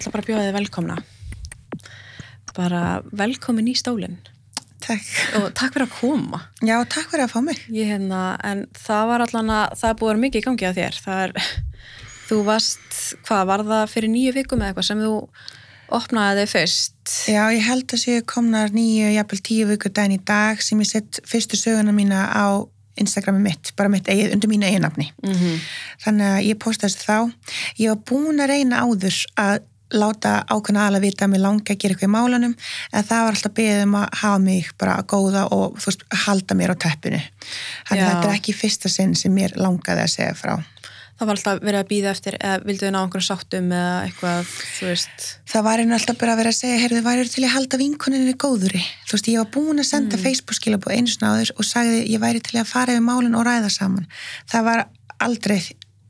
ætla bara að bjóða þið velkomna. Bara velkomin í stólinn Takk. og takk fyrir að koma. Já, takk fyrir að fá mig. Ég hérna, en það var allan að, það búið að mikið í gangi á þér. Það er, þú varst, hvað var það fyrir nýju vikum eða eitthvað sem þú opnaði þig fyrst? Já, ég held að séu komnar nýju, jafnvel tíu vikur daginn í dag sem ég sett fyrstu söguna mína á Instagrami mitt, bara mitt eigið, undir mínu eiginnafni. Mm -hmm. Þannig að ég postaði þessu þá. Ég var búin að reyna áður að láta ákveðna aðla vita að mér langa að gera eitthvað í málanum en það var alltaf beðið um að hafa mig bara að góða og veist, halda mér á teppinu. Þannig að þetta er ekki fyrsta sinn sem mér langaði að segja frá. Það var alltaf verið að býða eftir, eða vildu þið ná einhverjum sáttum eða eitthvað, þú veist. Það var einu alltaf bara að vera að segja, heyrðu, væri til að halda vinkoninni góðuri. Þú veist, ég var búin að senda mm. Facebook-skilabóð einu sinna áður og sagði ég væri til að fara yfir málun og ræða saman. Það var aldrei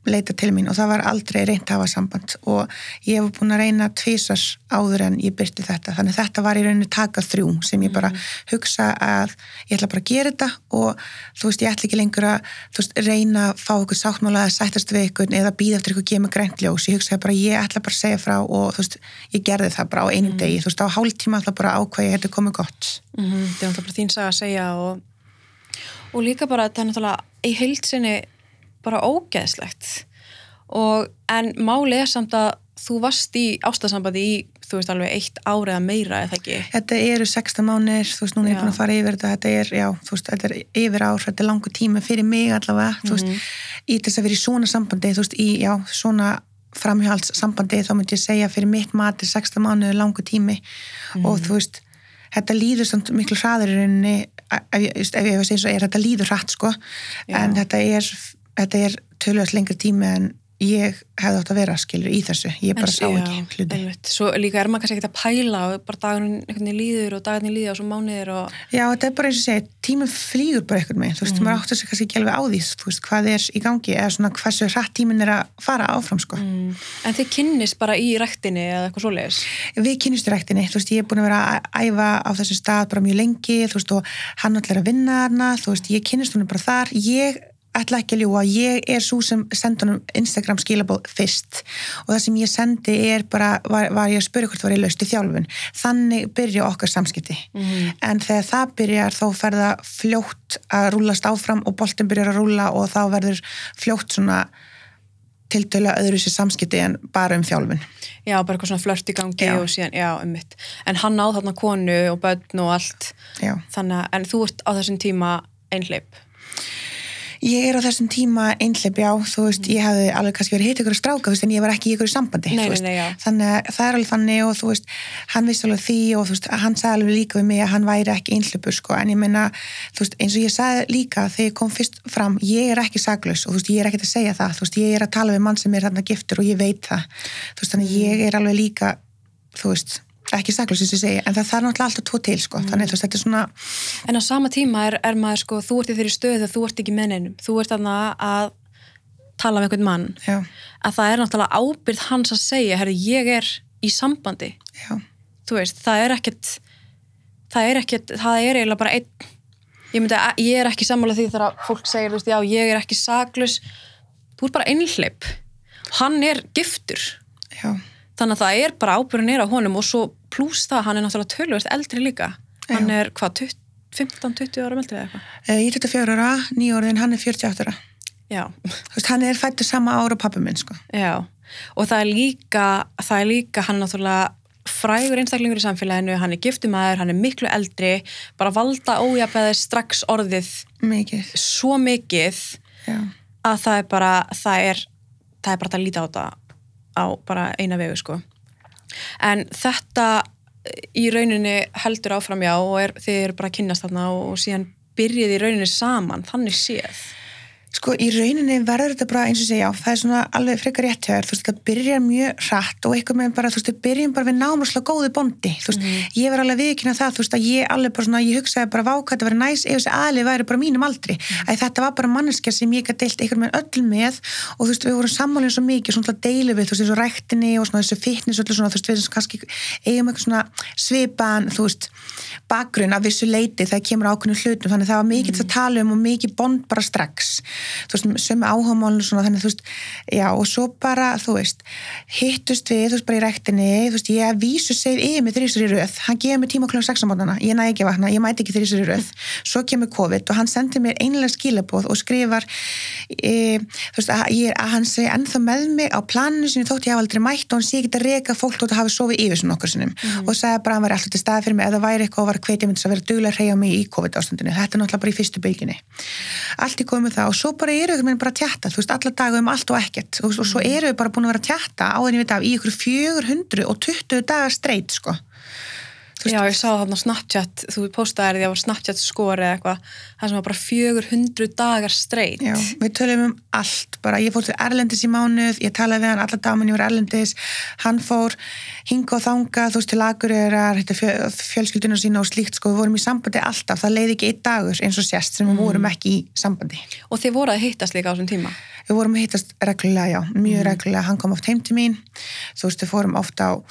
leita til mín og það var aldrei reynt að hafa samband og ég hef búin að reyna tvísars áður en ég byrti þetta. Þannig þetta var í rauninu taka þrjú sem ég bara hugsa að ég ætla bara að gera þetta og þú veist, ég ætla ekki lengur að veist, reyna að fá okkur sáttmála að sættast við ykkur eða býða eftir ykkur gefa mig grænt ljós. Ég hugsaði bara, ég ætla bara að segja frá og þú veist, ég gerði það bara á einum degi. Þú veist, á hálftíma ætla bara ákvæði þetta komið gott. Mm -hmm. Það er náttúrulega þín saga að segja og, og líka bara þetta er náttúrulega í heilsinni bara ógeðslegt. Og en máli er samt að þú varst í ástasambandi í þú veist alveg eitt ári eða meira eða ekki? Þetta eru 16 mánir, þú veist, núna er ég Já. búin að fara yfir þetta, þetta er, já, þú veist, þetta er yfir ár, þetta er langur tími fyrir mig allavega, þú veist, í þess að vera í svona sambandi, þú veist, í, já, svona framhjálpssambandi, þá myndi ég segja fyrir mitt mat er 16 mánuður langur tími. Og þú veist, þetta líður samt miklu hraður í rauninni, ef ég, ef ég hef að segja svo, er þetta líður hratt, sko, Já. en þetta er, þetta er tölvöld lengri tími en ég hefði átt að vera, skilur, í þessu, ég bara sá ekki hluti. einmitt. Svo líka er maður kannski ekkert að pæla og bara veginn líður og dagurinn líður og svo mánuðir og Já, þetta er bara eins og segja, tíminn flýgur bara einhvern veginn, þú veist, maður áttur sig kannski ekki alveg á því, þú veist, hvað er í gangi eða svona hversu hratt tíminn er að fara áfram, sko. mm. en þið kynnist bara í rektinni eða eitthvað svoleiðis Við kynnistu rektinni, þú veist, ég er búin að vera að æfa ætla ekki að ljúa, ég er svo sem sendi honum Instagram skilabóð fyrst. Og það sem ég sendi er bara, var, var ég að spyrja hvort var ég laust í þjálfun. Þannig byrja okkar samskipti. Mhm. en þegar það byrjar þá fer það fljótt að rúlast áfram og boltin byrjar að rúla og þá verður fljótt svona tiltölu öðru sér samskipti en bara um þjálfun. Já, bara eitthvað svona flört í gangi Já. og síðan, já, ummitt en hann náð þarna konu og börn og allt. Já. þannig að, en þú ert á þessum tíma einhleip Ég er á þessum tíma einhleip, já, þú veist, ég hefði alveg kannski verið hitt ykkur að stráka, þú veist, en ég var ekki í ykkur sambandi, Nei, þú nei, veist, nei, já. þannig að það er alveg þannig og þú veist, hann vissi alveg því og þú veist, hann sagði alveg líka við mig að hann væri ekki einhleipur, sko, en ég meina, þú veist, eins og ég sagði líka þegar ég kom fyrst fram, ég er ekki saklaus og þú veist, ég er ekkert að segja það, þú veist, ég er að tala við mann sem er þarna giftur og ég veit það, þú veist, þannig ekki saklaus eins og segi, en það þarf náttúrulega alltaf tvo til, sko, þannig þú veist, þetta er svona, En á sama tíma er, er maður sko, þú ert í þeirri stöðu að þú ert ekki með neinum. Þú ert þarna að tala með einhvern mann. já, Að það er náttúrulega ábyrð hans að segja, herri, ég er í sambandi. já, Þú veist, það er ekkert, það er ekkert, það er eiginlega bara einn. Ég myndi að ég er ekki sammála því þegar fólk segir, þú veist, já, ég er ekki saklaus. Þú ert bara einhleip. Hann er giftur. já, Þannig að það er bara ábyrðin er á honum og svo pluss það, hann er náttúrulega tölvöld eldri líka. Hann er hvað, 20 15-20 ára meldrið eða eitthvað? Ég er 24 ára, nýjórðin, hann er 48 ára. Já, Þú veist, hann er fættur sama ára og pappi minn, sko. já. Og það er líka, það er líka, hann náttúrulega frægur einstaklingur í samfélaginu, hann er giftumæður, hann er miklu eldri, bara valda ójafæði strax orðið Mikið, svo mikið já. að það er bara, það er, það er bara að líta á þetta á bara eina vegu, sko. En þetta í rauninni heldur áfram já og er, þið eru bara að kynnast þarna og, og síðan byrjið í rauninni saman, þannig séð. Sko í rauninni verður þetta bara eins og segja, já, það er svona alveg frekar rétt þér, þú veist, það byrjar mjög hratt og eitthvað með bara, þú veist, við byrjum bara við námslega góðu bondi, þú veist, ég var alveg viðkynna það, þú veist, að ég alveg bara svona, ég hugsaði bara váka, þetta verið næs ef þessi aðlið væri bara mínum aldri, að þetta var bara manneskja sem ég gæti deilt einhvern veginn öll með og þú veist, við vorum sammálinn svo mikið, svona að deila við, þú veist, ræktinni og svona og þú veist, sem það og sömu áhagamálun og svona, þannig, þú veist, já, og svo bara, þú veist, hittust við, þú veist, bara í rektinni, þú veist, ég vísu segið yfir mig þrýsur í röð, hann gefið mér tíma klokkan 6 á mótana, ég næ ekki að vakna, ég mæti ekki þrýsur í röð, svo kemur COVID og hann sendir mér einlega skilabóð og skrifar e, þú veist, að, ég, að hann segi ennþá með mig á planinu sinni þótt ég hafa aldrei mætt og hann sé ekki að reyka fólk þótt að hafa sofið yfir svona okkur sinnum. Mhm. og sagði bara að hann var alltaf til staði fyrir mig. Eða væri eitthvað og var mig til að vera duglega að reyja mig í COVID ástandinu, þetta er náttúrulega bara í fyrstu bylginni allt í komið það. Og svo bara eru við bara að tjatta, þú veist, alla daga um allt og ekkert og, svo Mhm. eru við bara búin að vera að tjatta á þenni við dag í ykkur 420 dagar streit, sko Já, ég sá þarna Snapchat, þú postaði því að var Snapchat skori eða eitthvað, það sem var bara 400 dagar straight. Já, við tölum um allt, bara. Ég fór til Erlendis í mánuð, ég talaði við hann alla daman ég var Erlendis, hann fór hinga og þanga, þú veist, til Akureyrar fjö, fjölskylduna sína og slíkt sko, við vorum í sambandi alltaf, það leiði ekki einn dagur eins og sérst sem við vorum ekki í sambandi. Og þið voruð að hittast líka á þessum tíma. við vorum að hittast reglulega, já, mjög reglulega. Hann kom oft heim til mín, þú veist, við fórum oft á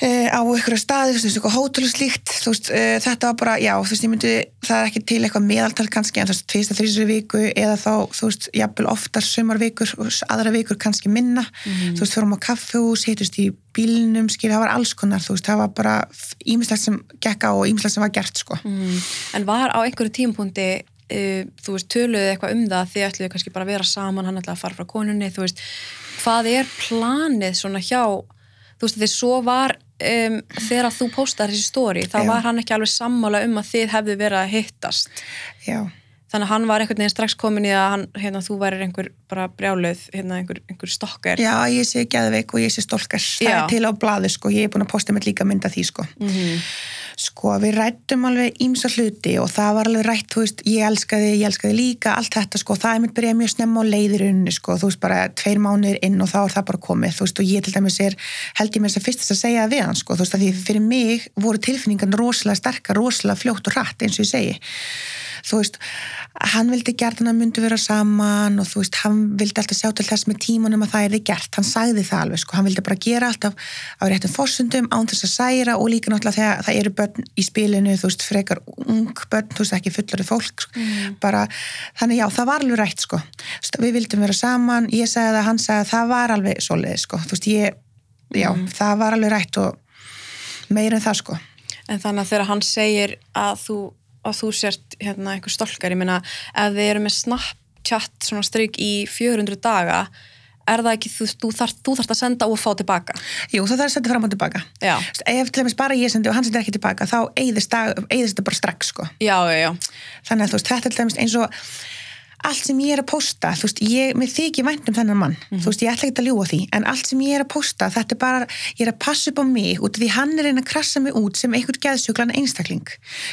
á ykkur staði, þú veist, ykkur hótel og slíkt þú veist, e, þetta var bara, já, þú veist, ég myndi það er ekki til eitthvað meðaltal kannski en þú veist, tvista þrísri viku eða þá, þú veist, jafnvel oftar sumarvikur og aðra vikur kannski minna þú veist, fórum á kaffehús, hittust í bílnum, skil, það var alls konar, þú veist, það var bara ímislegt sem gekk á og ímislegt sem var gert, sko. Mm. En var á einhverju tímapunkti, uh, þú veist, töluðu eitthvað um það, þið ætluðu kannski bara að vera saman, hann ætlaði að fara frá konunni, þú veist, hvað er planið svona hjá, þú veist, því svo var, um, þegar þú postar þessi stóri, þá Já. var hann ekki alveg sammála um að þið hefðu verið að hittast. Já, Þannig að hann var einhvern veginn strax komin í að hann, hérna, þú værir einhver bara brjáluð, hérna, einhver, einhver stokkar. já, ég sé geðveik og ég sé stolkar, það er til á blaði, sko, ég er búin að posta með líka mynda því, sko. Mm Sko, við rættum alveg ímsa hluti og það var alveg rætt, þú veist, ég elskaði, ég elskaði líka, allt þetta, sko, það er mitt byrjað mjög snemma á leiðirunni, sko, þú veist, bara tveir mánuðir inn og þá er það bara komið, þú veist, og ég til dæmis er, held ég mér þess að hann, vildi gert hann að myndu vera saman og þú veist, hann vildi alltaf sjá til þess með tímanum að það er þið gert, hann sagði það alveg sko, hann vildi bara gera alltaf á réttum fórsundum án þess að særa og líka náttúrulega þegar það eru börn í spilinu, þú veist, frekar ung börn, þú veist, ekki fullari fólk sko. bara, þannig já, það var alveg rætt sko, við vildum vera saman ég sagði það, hann sagði að það var alveg svoleiði sko, þú veist, ég, já, það var alveg það hérna einhver stolkar, ég meina ef þið eru með Snapchat svona stryk í 400 daga er það ekki, þú, þú, þarf, þú þarft að senda og fá tilbaka Jú, það þarf að senda fram og tilbaka Já, ef til dæmis bara ég sendi og hann sendi ekki tilbaka þá eyðist þetta bara strax sko. já, já, já. þannig að þú veist, þetta er til dæmis eins og allt sem ég er að posta, þú veist, ég, mér þykir vænt um þennan mann, þú veist, ég ætla ekki að ljúa því en allt sem ég er að posta, þetta er bara ég er að passa upp á mig, út af því hann er einn að krassa mig út sem einhver geðsjúklan einstakling.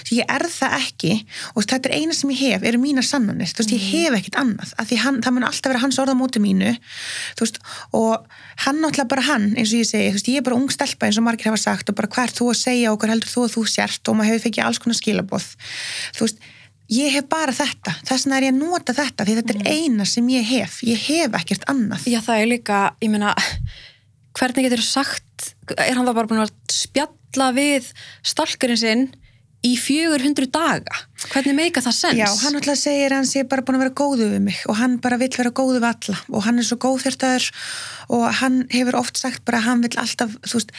Því ég er það ekki og þetta er eina sem ég hef, eru mínar sannanir. Þú veist, ég hef ekkit annað, af því hann, það mun alltaf vera hans orða á móti mínu, þú veist og hann náttúrulega bara hann, eins og ég segi þú veist, ég er bara ung stelpa eins og margir hafa sagt og bara hvað er þú að segja og hvað heldur þú að þú sért og maður hefur fengið ég hef bara þetta. Þess vegna er ég að nota þetta því þetta er eina sem ég hef, ég hef ekkert annað. Já, það er líka, ég meina hvernig getur sagt er hann það bara búin að spjalla við stalkurinn sinn í 400 daga hvernig meika það sens? Já, hann alltaf segir að hann sé bara búin að vera góðu við mig og hann bara vill vera góðu við alla og hann er svo góðfjörtaður og hann hefur oft sagt bara að hann vill alltaf, veist,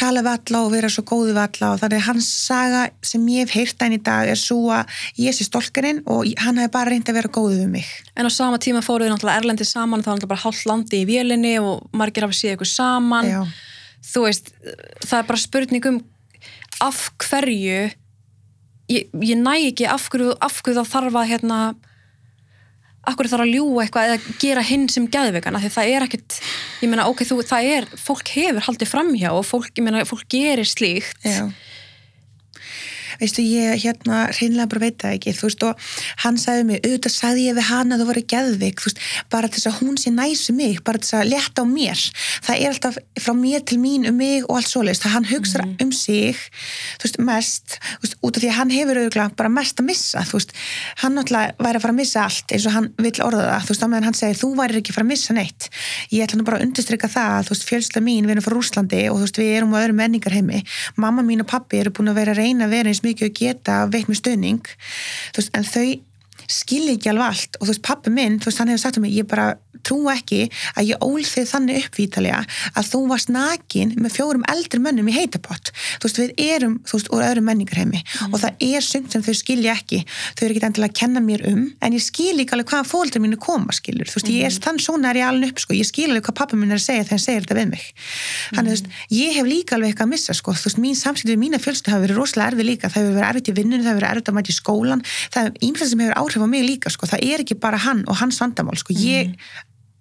tala við alla og vera svo góðu við alla og þannig að hans saga sem ég hef heyrt hann í dag er svo að ég sé stolkarinn og hann hefur bara reynd að vera góðu við mig. En á sama tíma fóruð þið náttúrulega erlendi saman þá er náttúrulega bara hálft landi í vélinni og margir hafa séð ykkur saman Já. þú veist, það er bara spurning um af hverju ég, ég næ ekki af hverju, af hverju þá þarf að hérna af hverju þarf að ljúa eitthvað eða gera hinn sem gæðveikana því það er ekkit, ég meina ok, þú, það er fólk hefur haldið framhjá og fólk, ég meina, fólk gerir slíkt Já. Veistu, ég hérna hreinlega bara veit það ekki, þú veist, og hann sagði mig, auðvitað sagði ég við hann að þú voru geðvik, þú veist, bara þess að hún sé næsu mig, bara þess að leta á mér. Það er alltaf frá mér til mín um mig og allt svoleiðist, það hann hugsa um sig, þú veist, mest, þú veist, út af því að hann hefur auðvitað bara mest að missa, þú veist, hann náttúrulega væri að fara að missa allt eins og hann vill orða það, þú veist, á meðan hann segir, þú væri ekki að fara að missa neitt. Ég ætla nú bara að undirstryka það, þú veist, fjölsla mín, við erum frá Rúslandi og þú veist, við erum á öðrum menningarheimi. Mamma mín og pappi eru búin að vera að reyna að vera eins mikið að geta veitt með stöðning, þú veist, en þau skilji ekki alveg allt. Og þú veist, pappi minn, þú veist, hann hefur sagt um mig, ég bara trú ekki að ég ól þig þannig uppvítalega að þú varst nakin með fjórum eldri mönnum í heitapott. Þú veist, við erum, þú veist, úr öðrum menningarheimi. Mm. og það er sumt sem þau skilja ekki. Þau eru ekki endilega að kenna mér um en ég skil ekki alveg hvaða fóldur mínu koma skilur, þú veist, mm. ég er þann svona er ég alveg upp sko, ég skil alveg hvað pappa minn er að segja þegar hann segir þetta við mig. Þannig, þú veist, ég hef líka alveg eitthvað að missa sko, þú veist, mín samskipti við mína fjölstu hafa verið rosalega erfið líka, það hefur verið erfitt í vinnun það hefur verið erfitt að mæta í skólan það er ímfæð sem hefur áhrif á mig líka sko, það er ekki bara hann og hans vandamál sko, ég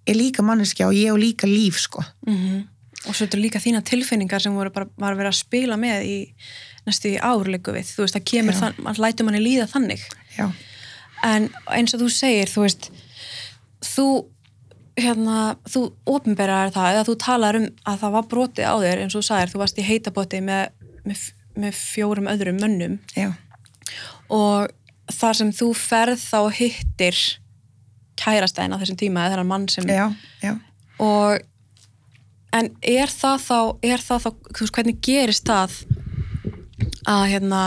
er líka manneskja og ég og líka líf sko. mm -hmm. og svo er þetta líka þína tilfinningar sem voru bara, bara verið að spila með í næstu í árleiku við þú veist, það kemur, þann, mann lætur manni líða þannig Já. en eins og þú segir þú veist þú hérna, þú ofinberar það eða þú talar um að það var broti á þér eins og þú sagir, þú varst í heitaboti með, með, með fjórum öðrum mönnum Já. og þar sem þú ferð þá hittir kærastæðin á þessum tíma eða þennan mann sem Já, já. og en er það þá er það þá, þú veist hvernig gerist það að hérna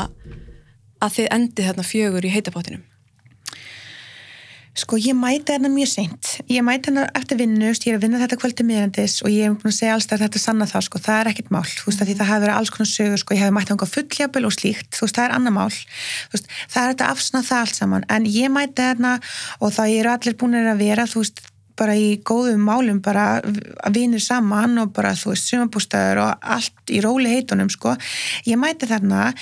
að þið endið þarna fjögur í heitapottinum Sko ég mæti hérna mjög seint. Ég mæti hérna eftir vinnu, ég er að vinna þetta kvöldi miðjandis og ég hef búin að segja alls að þetta sanna það, sko, það er ekkit mál, þú veist, því það hefur verið alls konar sögur, sko, ég hef mæti hanga fullhjabel og slíkt, þú veist, það er annar mál, veist, það er þetta afsnað það allt saman, en ég mæti hérna og það eru allir búin að vera, þú veist, bara í góðum málum bara að vinir saman og bara þú veist sumabústæður og allt í róli heitunum sko, ég mæti þarna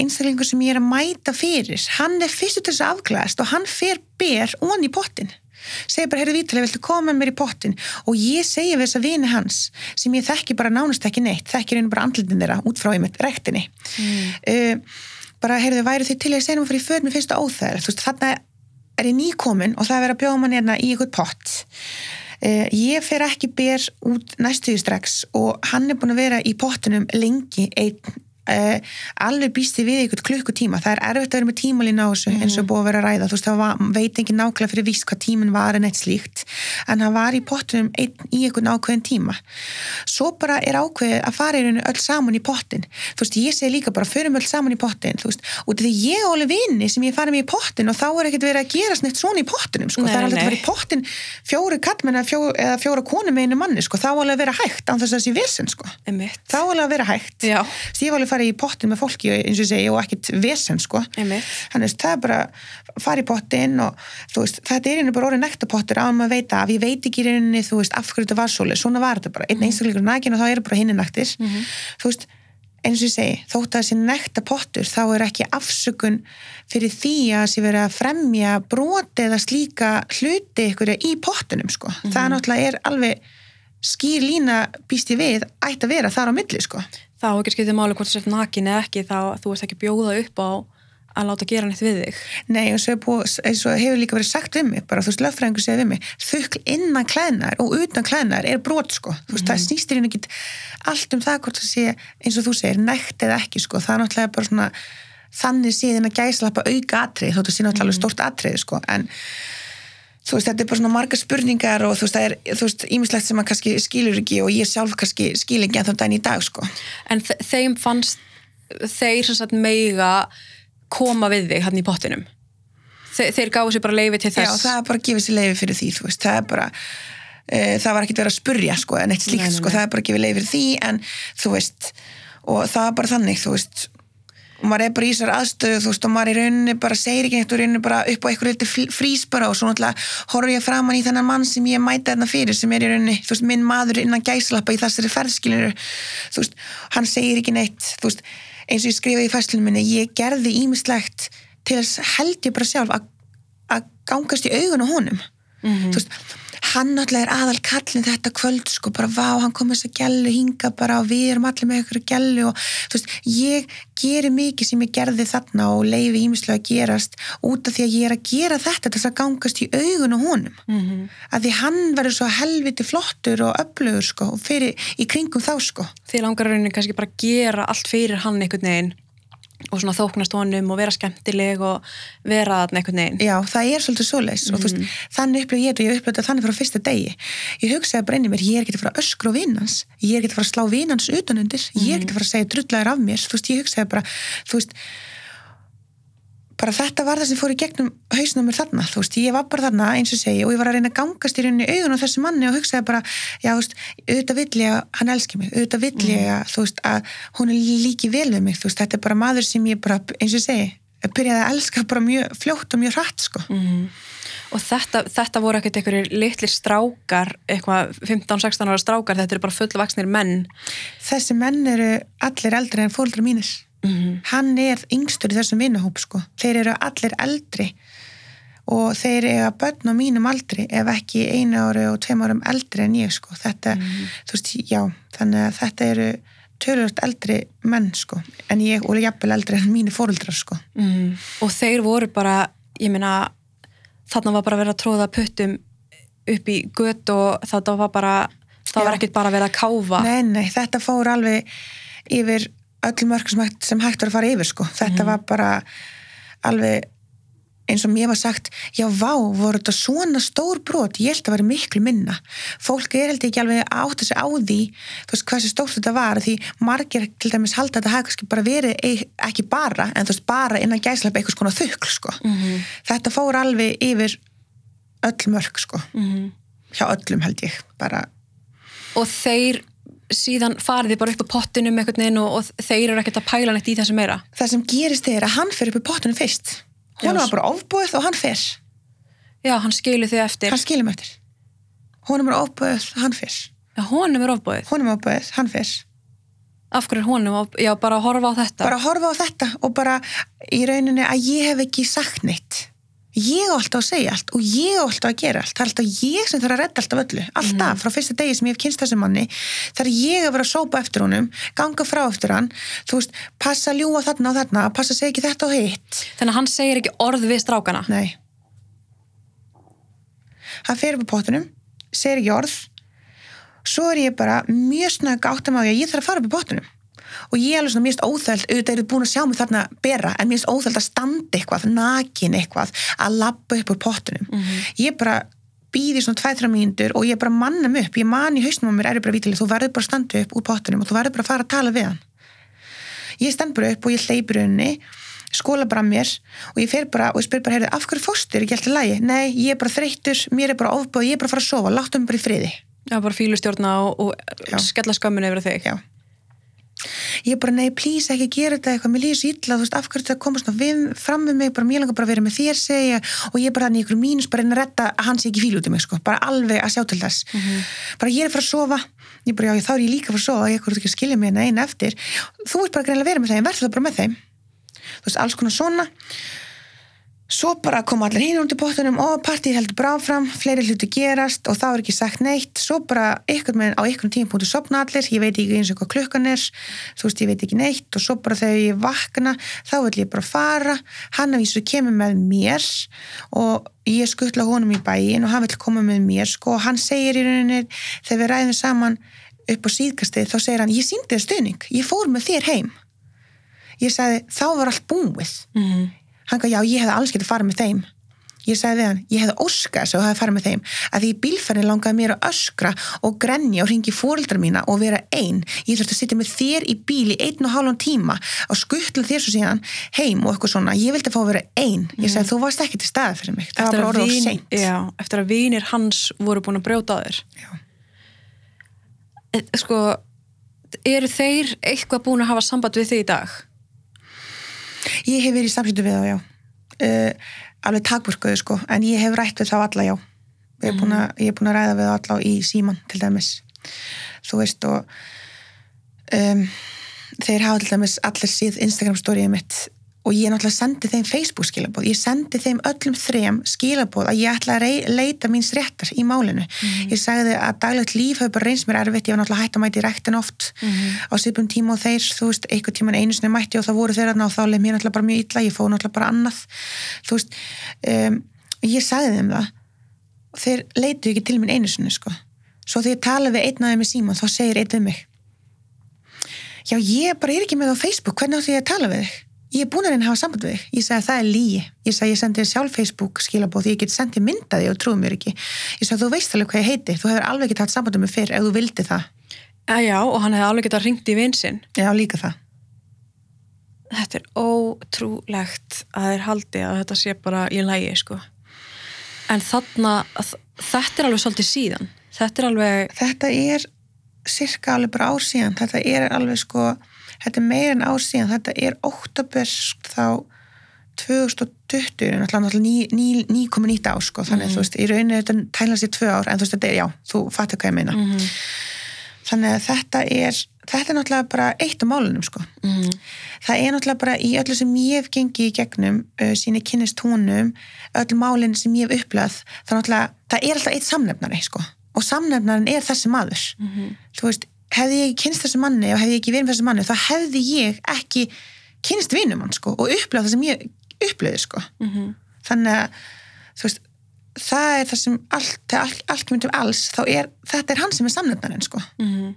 einstaklingur sem ég er að mæta fyrir hann er fyrstu til þess að afglæðast og hann fer ber onni í pottin segir bara, heyrðu Vítali, viltu koma með mér í pottin og ég segja við þess að vini hans sem ég þekki bara nánast ekki neitt þekkir einu bara andlitin þeirra út frá einmitt rektinni mm. uh, bara, heyrðu, væru þið til að segja nú fyrir född með fyrsta óþæðar, þú veist, þarna er ég nýkomin og það er verið að bjóða mann hérna í ykkur pott. Uh, ég fer ekki bér út næstuði strax og hann er búin að vera í pottinum lengi einn Uh, alveg býsti við ykkur klukkutíma. Það er erfitt að vera með tímalín á þessu mm. eins og búið að vera að ræða, þú veist, það var, veit ekki nákvæmlega fyrir víst hvað tímin var en eitt slíkt. En hann var í pottunum einn, í ykkur nákvæmlega tíma. Svo bara er ákveðið að fara í rauninu öll saman í pottin. Þú veist, ég segi líka bara, förum öll saman í pottin þú veist, og því ég og alveg vini sem ég farið með í pottin og þá er ekkert verið að gera snett svona í pottinum, sko, það er alveg að fara í pottin fjóri kallmenn eða fjó, eða fjóra konu með einu manni, sko, þá er alveg að vera hægt fara í pottin með fólki eins og segi og ekkit vesen sko. Þannig að það er bara fara í pottin og veist, þetta er einu bara orðið nektapottur á að veita af, ég veit ekki í rauninni þú veist, af hverju þetta var svoleið, svona var þetta bara. Einn Mhm. einstakleikur nakin og þá eru bara hinni naktir þú veist, eins og ég segi þótt að þessi nektapottur, þá er ekki afsökun fyrir því að þessi verið að fremja broti eða slíka hluti ykkur í pottunum sko, Mhm. það náttúrulega er alveg skýr lína býst ég við ætti að vera þar á milli sko þá ekki skiptið máli hvort þú sért nakin eða ekki þá þú ert ekki bjóða upp á að láta gera neitt við þig Nei, og svo, hefur líka verið sagt við mig, bara þú veist, lögfræðingur segir við mig, þukl innan klæðnar og utan klæðnar er brot, sko. Þú veist, það snýstir hérna ekki allt um það hvort það sé, eins og þú segir, nekt eða ekki, sko. Það er náttúrulega bara svona, þannig séðin að gæslappa auka atrið, þóttu sé náttúrulega alveg stórt atrið, sko. En þú veist, þetta er bara svona margar spurningar og þú veist, það er, þú veist, ímislegt sem maður kannski skilur ekki og ég sjálf kannski skil ekki en þann daginn í dag, sko. en þe- þeim fannst þeir sem sagt meiga koma við þig hann í pottinum. Þe þeir gáðu sér bara leifi til Já, þess. það er bara að gefa sér leiði fyrir því, þú veist, það er bara e, það var ekkert verið að spurja, sko, en eitt slíkt, sko, það er bara að gefa leiði fyrir því, en þú veist, og það er bara þannig, þú veist og maður er bara í þessar aðstöðu, þú veist, og maður í rauninni bara segir ekki neitt og rauninni bara upp á eitthvað lítið frís bara og svo náttúrulega horf ég framan í þennan mann sem ég mæta þarna fyrir sem er í rauninni, þú veist, minn maður innan gæslappa í þessari ferðskilinu, þú veist, hann segir ekki neitt, þú veist, eins og ég skrifaði í fæslunum minni, ég gerði ímislegt til þess held ég bara sjálf að gangast í augun á honum Mhm. þú veist, hann náttúrulega er aðal kallin þetta kvöld, sko, bara vá, hann kom þess að gælu hinga bara og við erum allir með ykkur gælu og þú veist, ég geri mikið sem ég gerði þarna og leifi ímislega að gerast út af því að ég er að gera þetta til þess að gangast í augun á honum. Mhm. að því hann verður svo helviti flottur og öflugur, sko, og fyrir í kringum þá, sko. Þið langar rauninni kannski bara að gera allt fyrir hann einhvern veginn og svona þóknast honum og vera skemmtileg og vera einhvern veginn. Já, það er svolítið svoleiðis og þú veist, þannig upplöðu ég þetta og ég upplöðu þetta þannig frá fyrsta degi. Ég hugsaði bara inn í mér, ég er ekki að fara að öskra á vinnans, ég er ekki að fara að slá vinnans utanundir, ég er ekki að fara að segja drullæður af mér, þú veist, ég hugsaði bara, þú veist, bara þetta var það sem fór í gegnum hausnum mér þarna, þú veist, ég var bara þarna eins og segi og ég var að reyna að gangast í rauninni augun á þessu manni og hugsaði bara, já, þú veist auðvitað vill ég að hann elski mig, auðvitað vill ég að þú veist, að hún er líki vel við mig, þú veist, þetta er bara maður sem ég bara eins og segi, byrjaði að elska bara mjög fljótt og mjög hratt, sko Mm. Og þetta, þetta voru ekkert einhverjir litlir strákar, eitthvað 15-16 ára strákar, þetta eru bara fullvaksnir menn. þessi menn eru allir eldri en fóldra Mm. hann er yngstur í þessum vinnahóp sko. þeir eru allir eldri og þeir eiga börn á mínum aldri ef ekki einu ári og tveim árum eldri en ég sko. þetta, þú veist, já þannig að þetta eru tölvöld eldri menn sko, en ég og jafnvel eldri en mínu fóruldrar sko Mm. Og þeir voru bara, ég meina, þarna var bara verið að tróða puttum upp í gött og þetta var bara, það var ekkert bara verið að káfa. nei, nei, þetta fór alveg yfir öll mörg sem hægt, sem hægt var að fara yfir sko, þetta var bara alveg eins og mér var sagt, já vá, voru þetta svona stór brot, ég held að vera miklu minna. Fólk er held ekki alveg að átta sig á því, þú veist hvað sem stórt þetta var því margir til dæmis halda að þetta hafi kannski bara verið, ekki bara en þú veist bara innan gæslepa eitthvað skona þukl sko. Mm þetta fór alveg yfir öll mörg sko, -hmm. hjá öllum held ég bara, Og þeir síðan farið þið bara upp á pottinum einhvern veginn og, og þeir eru ekkert að pæla neitt í þessu meira. það sem gerist er að hann fer upp í pottunum fyrst hún var bara ofbúið og hann fer Já, hann skilu þið eftir. hann skilum eftir hún er bara ofbúið, hann fer Já, honum er ofbúið. hún er ofbúið, hann fer Af hverju er honum ofbúið? Já, bara að horfa á þetta. bara horfa á þetta og bara í rauninni að ég hef ekki sagt neitt ég á alltaf að segja allt og ég á alltaf að gera allt. Það er alltaf ég sem þarf að redda alltaf öllu. Alltaf, frá fyrsta degi sem ég hef kynst þessum manni þar er ég að vera að sópa eftir honum ganga frá eftir hann, þú veist passa að ljúa þarna og þarna, passa að segja ekki þetta og hitt. Þannig að hann segir ekki orð við strákana. nei. Hann fer upp á pottunum segir ekki orð. Svo er ég bara mjög snögg áttum að ég þarf að fara upp í pottunum og ég er alveg svona mjög óþæld auðvitað eru búin að sjá mig þarna bera en mjög óþæld að standa eitthvað, nakin eitthvað að labba upp úr pottunum ég bara býði svona 2-3 mínútur og ég bara manna mig upp, ég man í hausnum á mér er ég bara vítileg, þú verður bara að standa upp úr pottunum og þú verður bara að fara að tala við hann. Ég stend bara upp og ég hleypur unni skóla bara mér og ég fer bara og ég spyr bara, heyrðu, af hverju fóstur, ekki alltaf lægi nei, ég er bara þreyttur, mér er bara ofbúð ég er bara að fara að sofa, láttu mig bara í friði. Já, bara fílustjórna og, og skella skömmun yfir þig. Já. Ég bara, nei, please, ekki gera þetta eitthvað, mér svo illa, þú veist, af hverju þetta koma svona við, fram við mig, bara mér langar bara að vera með þér segja, og ég bara hann í ykkur mínus bara reyna að redda að hann sé ekki fíl út í mig sko, bara alveg að sjá til þess. Bara ég er fara að sofa, ég bara, já, þá er ég líka fara að sofa, ég er ekki að skilja mig hérna einu eftir. Þú ert bara að vera með þeim, verður það bara með þeim. Þú veist, alls konar svona svo bara koma allir hinn í pottunum og partíð heldur bara áfram, fleiri hluti gerast og þá er ekki sagt neitt, svo bara ykkur með á ykkur tímapunktu sopna allir ég veit ekki eins og hvað klukkan er þú veist, ég veit ekki neitt og svo bara þegar ég vakna þá vil ég bara fara. Hann af vísu kemur með mér og ég skuttla honum í bæin og hann vil koma með mér sko og hann segir í rauninni þegar við ræðum saman upp á síðkastið þá segir hann, ég síndi þér stuðning ég fór með þér heim. Ég sagði, þá var allt búið. Mm hann gaf, já, ég hefði alls getið farið með þeim. Ég sagði við hann, ég hefði óskað þess að þú hefði farið með þeim að því bílferðin langaði mér að öskra og grenja og ringi fóreldra mína og vera ein, ég þurfti að sitja með þér í bíl í einn og hálfum tíma og skuttla þér svo síðan heim og eitthvað svona. Ég vildi fá að vera ein, ég sagði þú varst ekki til staði fyrir mig, það var bara orðið of seint. Já, eftir að vinir hans voru búin að brjóta þér. Sko, eru þeir eitthvað búin að hafa samband við þig í dag? Ég hef verið í samsýttu við þá, já. Uh, alveg takmörkuðu sko. En ég hef rætt við þá alla, já. Ég er búin að, ég er búin að ræða við þá alla í síman til dæmis. Þú veist og um, þeir hafa til dæmis allir síð Instagram storyið mitt og ég náttúrulega sendi þeim Facebook skilabóð ég sendi þeim öllum þrem skilabóð að ég ætla að leita míns réttar í málinu. Ég sagði að daglegt líf hefur bara reynst mér erfitt, ég var náttúrulega hægt að mæti rektin oft á svipum tíma og þeir, þú veist, einhver tíman einu sinni mætti og það voru þeir þarna og þá leið mér náttúrulega bara mjög illa, ég fóð náttúrulega bara annað. Þú veist, um, ég sagði þeim það. Og þeir leitu ekki til mín einu sinni sko. svo þegar ég tala við ég er að búin að reyna að hafa samband við þig. Ég sagði að það er lígi ég sagði ég sendi þér sjálf Facebook skilabóð ég get sendið myndaði og trúið mér ekki. Ég sagði þú veist alveg hvað ég heiti. Þú hefur alveg getað haft samband með fyrr ef þú vildi það. Já, og hann hefði alveg getað ringt í vinsinn. já líka það. Þetta er ótrúlegt að þeir haldi að þetta sé bara í lægi sko. En þarna, þetta er alveg svolítið síðan, þetta er alveg þetta er cirka alveg bara ár síðan, þetta er alveg sko þetta er meira en ár síðan, þetta er óttabur þá 2020 náttúrulega ný, ný, ný komið nýtt ár sko, þannig að Mhm. þú veist, í rauninu þetta tæla sér tvö ár, en þú veist, þetta er, já, þú fattu hvað ég meina mm -hmm. þannig að þetta er, þetta er náttúrulega bara eitt af málunum sko Mm það er náttúrulega bara í öllu sem ég hef gengið í gegnum, uh, síni kynnist tónum öll málinn sem ég hef upplöð það, náttúrulega, það er alltaf eitt samnefnari sko. og samnefnarin er þessi maður -hmm. þú veist, hefði ég ekki kynst þessi manni og hefði ég ekki verið með þessi manni, þá hefði ég ekki kynst vinum hann sko, og upplöð það sem ég upplöði sko. Mm þannig að þú veist, það er það sem allt, þegar allt, kemur til alls þá er, þetta er hann sem er samnefnarinn sko. -hmm.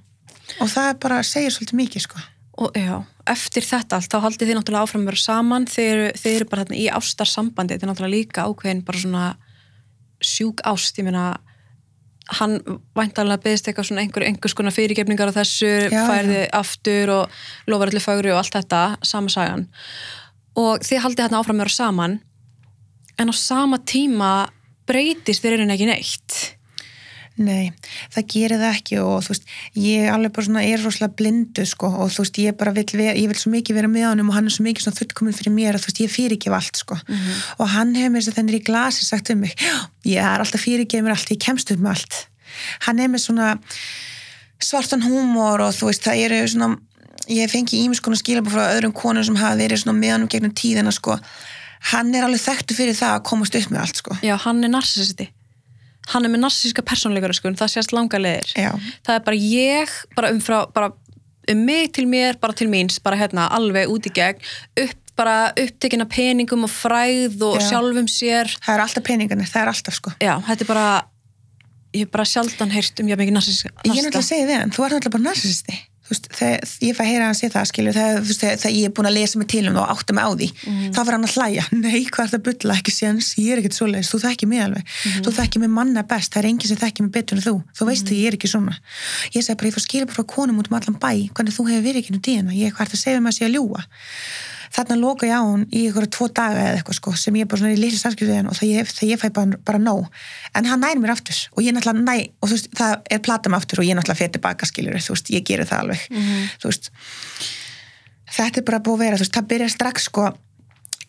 og það bara segir svolítið mikið sko. og já, eftir þetta allt þá haldið þið náttúrulega áfram að vera saman eru, þið eru bara þarna í ástarsambandi þetta er náttúrulega líka ákveðin bara svona sjúk ást, ég meina hann væntanlega beðist eitthvað svona einhver, einhvers konar fyrirgefningar á þessu, Já, færði aftur og lofar allir fagri og allt þetta sama sagan. Og þið haldið þarna áfram að vera saman en á sama tíma breytist þér einhvern ekki neitt Nei, það gerir það ekki og þú veist, ég alveg bara svona er rosalega blindu sko og þú veist, ég bara vil ég vil svo mikið vera með honum og hann er svo mikið svona fullkomin fyrir mér að þú veist, ég fyrirgef allt sko. Mhm. og hann hefur mér þess að þennir í glasi sagt um mig, já, ég er alltaf fyrirgef mér allt, ég kemst upp með allt. Hann er með svona svartan húmor og þú veist, það eru svona ég fengi ímis konar skilabú frá öðrum konum sem hafa verið svona með honum gegnum tíðina sko, hann er alveg þekktu fyrir það að komast upp með allt sko. Já, hann er narcissisti hann er með narcissíska persónleikar það sést langa leiðir. Já, það er bara ég, bara um frá bara um mig til mér, bara til míns bara hérna, alveg út í gegn upp, bara upptekina peningum og fræð og Já. sjálfum sér. Það er alltaf peningarnir, það er alltaf sko. Já, þetta er bara ég hef bara sjaldan heyrt um ég mikið narsist ég er náttúrulega að segja við hann, þú ert náttúrulega bara narcissisti þú veist, þegar ég fæ að heyra hann sé það skilju, þegar, veist, þegar, ég er búin að lesa mig til um það og átta mig á því, þá fyrir hann að hlæja. Nei, hvað er það að bulla, ekki séns, ég er ekkert svoleiðis. Þú þekki mig alveg, þú þekki mig manna best. Það er enginn sem þekki mig betur en þú, þú veist að ég er ekki svona. Ég segi bara, ég fór skilja bara frá konum út um allan bæ, hvernig þú hefur verið ekki nú díðina, ég er hvert að segja um að sé að ljúga þarna loka ég á hún í ykkur tvo daga eða eitthvað sko, sem ég bara svona í við hann og það ég, það ég fæ bara, bara nóg. En hann nær mér aftur og ég náttúrulega næ og þú veist, það er plata mig aftur og ég náttúrulega fyrir tilbaka skiljur, þú veist, ég gerir það alveg þú veist. Þetta er bara búið að vera, þú veist, það byrjar strax sko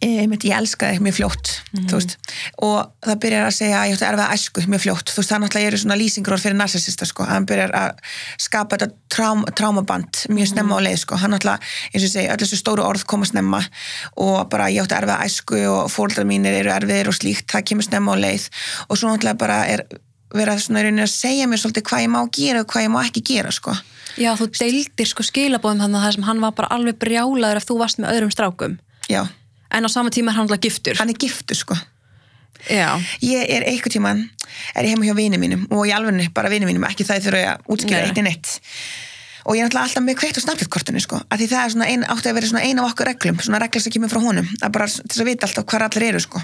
ég, ég elska þig mjög fljótt veist, og það byrjar að segja að ég ætti erfið æsku mjög fljótt, þú veist, það náttúrulega eru svona lýsingur fyrir narsissista, sko, hann byrjar að skapa þetta trám, trámaband mjög snemma á leið, sko, hann náttúrulega eins og segi, öll þessu stóru orð koma snemma. Og bara ég átti erfið æsku og fóldrar mínir eru erfiðir og slíkt, það kemur snemma á leið. Og svo náttúrulega bara er verið að segja mér svolítið hvað ég má gera og hvað ég má ekki gera, sko. Já, þú deildir sko skilabóðum þannig að það sem hann var bara alveg brjálaður ef þú varst með öðrum strákum. Já, en á sama tíma er hann alltaf giftur. Hann er giftur, sko. Já, ég er einhvern tíman er ég heima hjá vinið mínum og í alvegni bara vinið mínum, ekki það þurfa að útskýra eitt en eitt og ég er náttúrulega alltaf með kveikt á snabblitkortinu sko, af því það er svona ein, átti að vera svona ein af okkur reglum, svona regla sem kemur frá honum að bara til þess að vita alltaf hvar allir eru sko.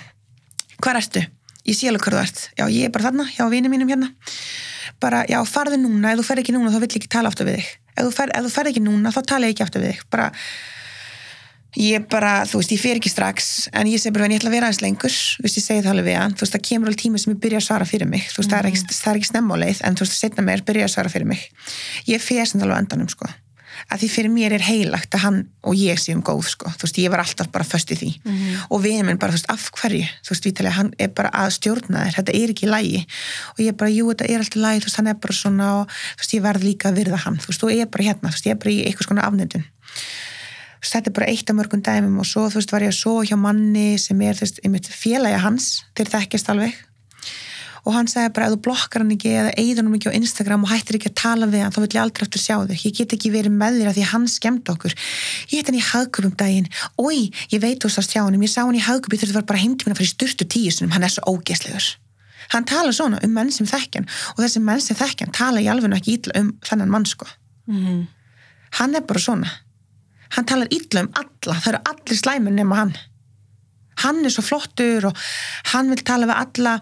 Hvar ertu? Ég sé alveg hvar þú ert. Já, ég er bara þarna, hjá vinið mínum hérna. Bara, já, farðu núna, ef þú fer ekki núna þá vill ég ekki tala aftur ég við bara þú veist, ég fer ekki strax en ég segi bara, en ég ætla að vera aðeins lengur. Þú veist, ég segi það alveg við hann, þú veist, það kemur alveg tími sem ég byrja að svara fyrir mig, þú veist, það er ekki, það er ekki snemmáleið, en þú veist, setna mér byrja að svara fyrir mig. Ég fer sem alveg á endanum, sko. Að því fyrir mér er heilagt að hann og ég séum góð, sko, þú veist, ég var alltaf bara föst í því. Og vinur minn bara, þú veist, af hverju? Þú veist, vítalega, hann er bara að stjórna þér. Þetta er ekki lægi og ég bara, jú, þetta er alltaf lægi, þú veist, hann er bara svona og þú veist, ég verð líka að virða hann, þú veist, og ég er bara hérna, þú veist, ég er bara í einhvers konar afnendun þetta er bara eitt af mörgum dæmum og svo, þú veist, var ég að svo hjá manni sem er, þú veist, einmitt félagi hans þeir þekkjast alveg. Og hann sagði bara, ef þú blokkar hann ekki eða eigður hann ekki á Instagram og hættir ekki að tala við hann þá vil ég aldrei aftur sjá þig, ég get ekki verið með þér af því að hann skemmt okkur. Ég heit hann í hagköpum daginn, oi, ég veit þú sást hjá hann, ég sá hann í ég þurfti að fara bara heim til minna að fara í styrtu tíu sinum hann er svo ógeðslegur. Hann tala svona um menn sem þekkjan og þessi menn sem þekkjan tala í alveg ekki um þennan mann sko. Mhm. hann er bara svona hann talar illa um alla, það eru allir slæmur nema hann. Hann er svo flottur og hann vil tala við alla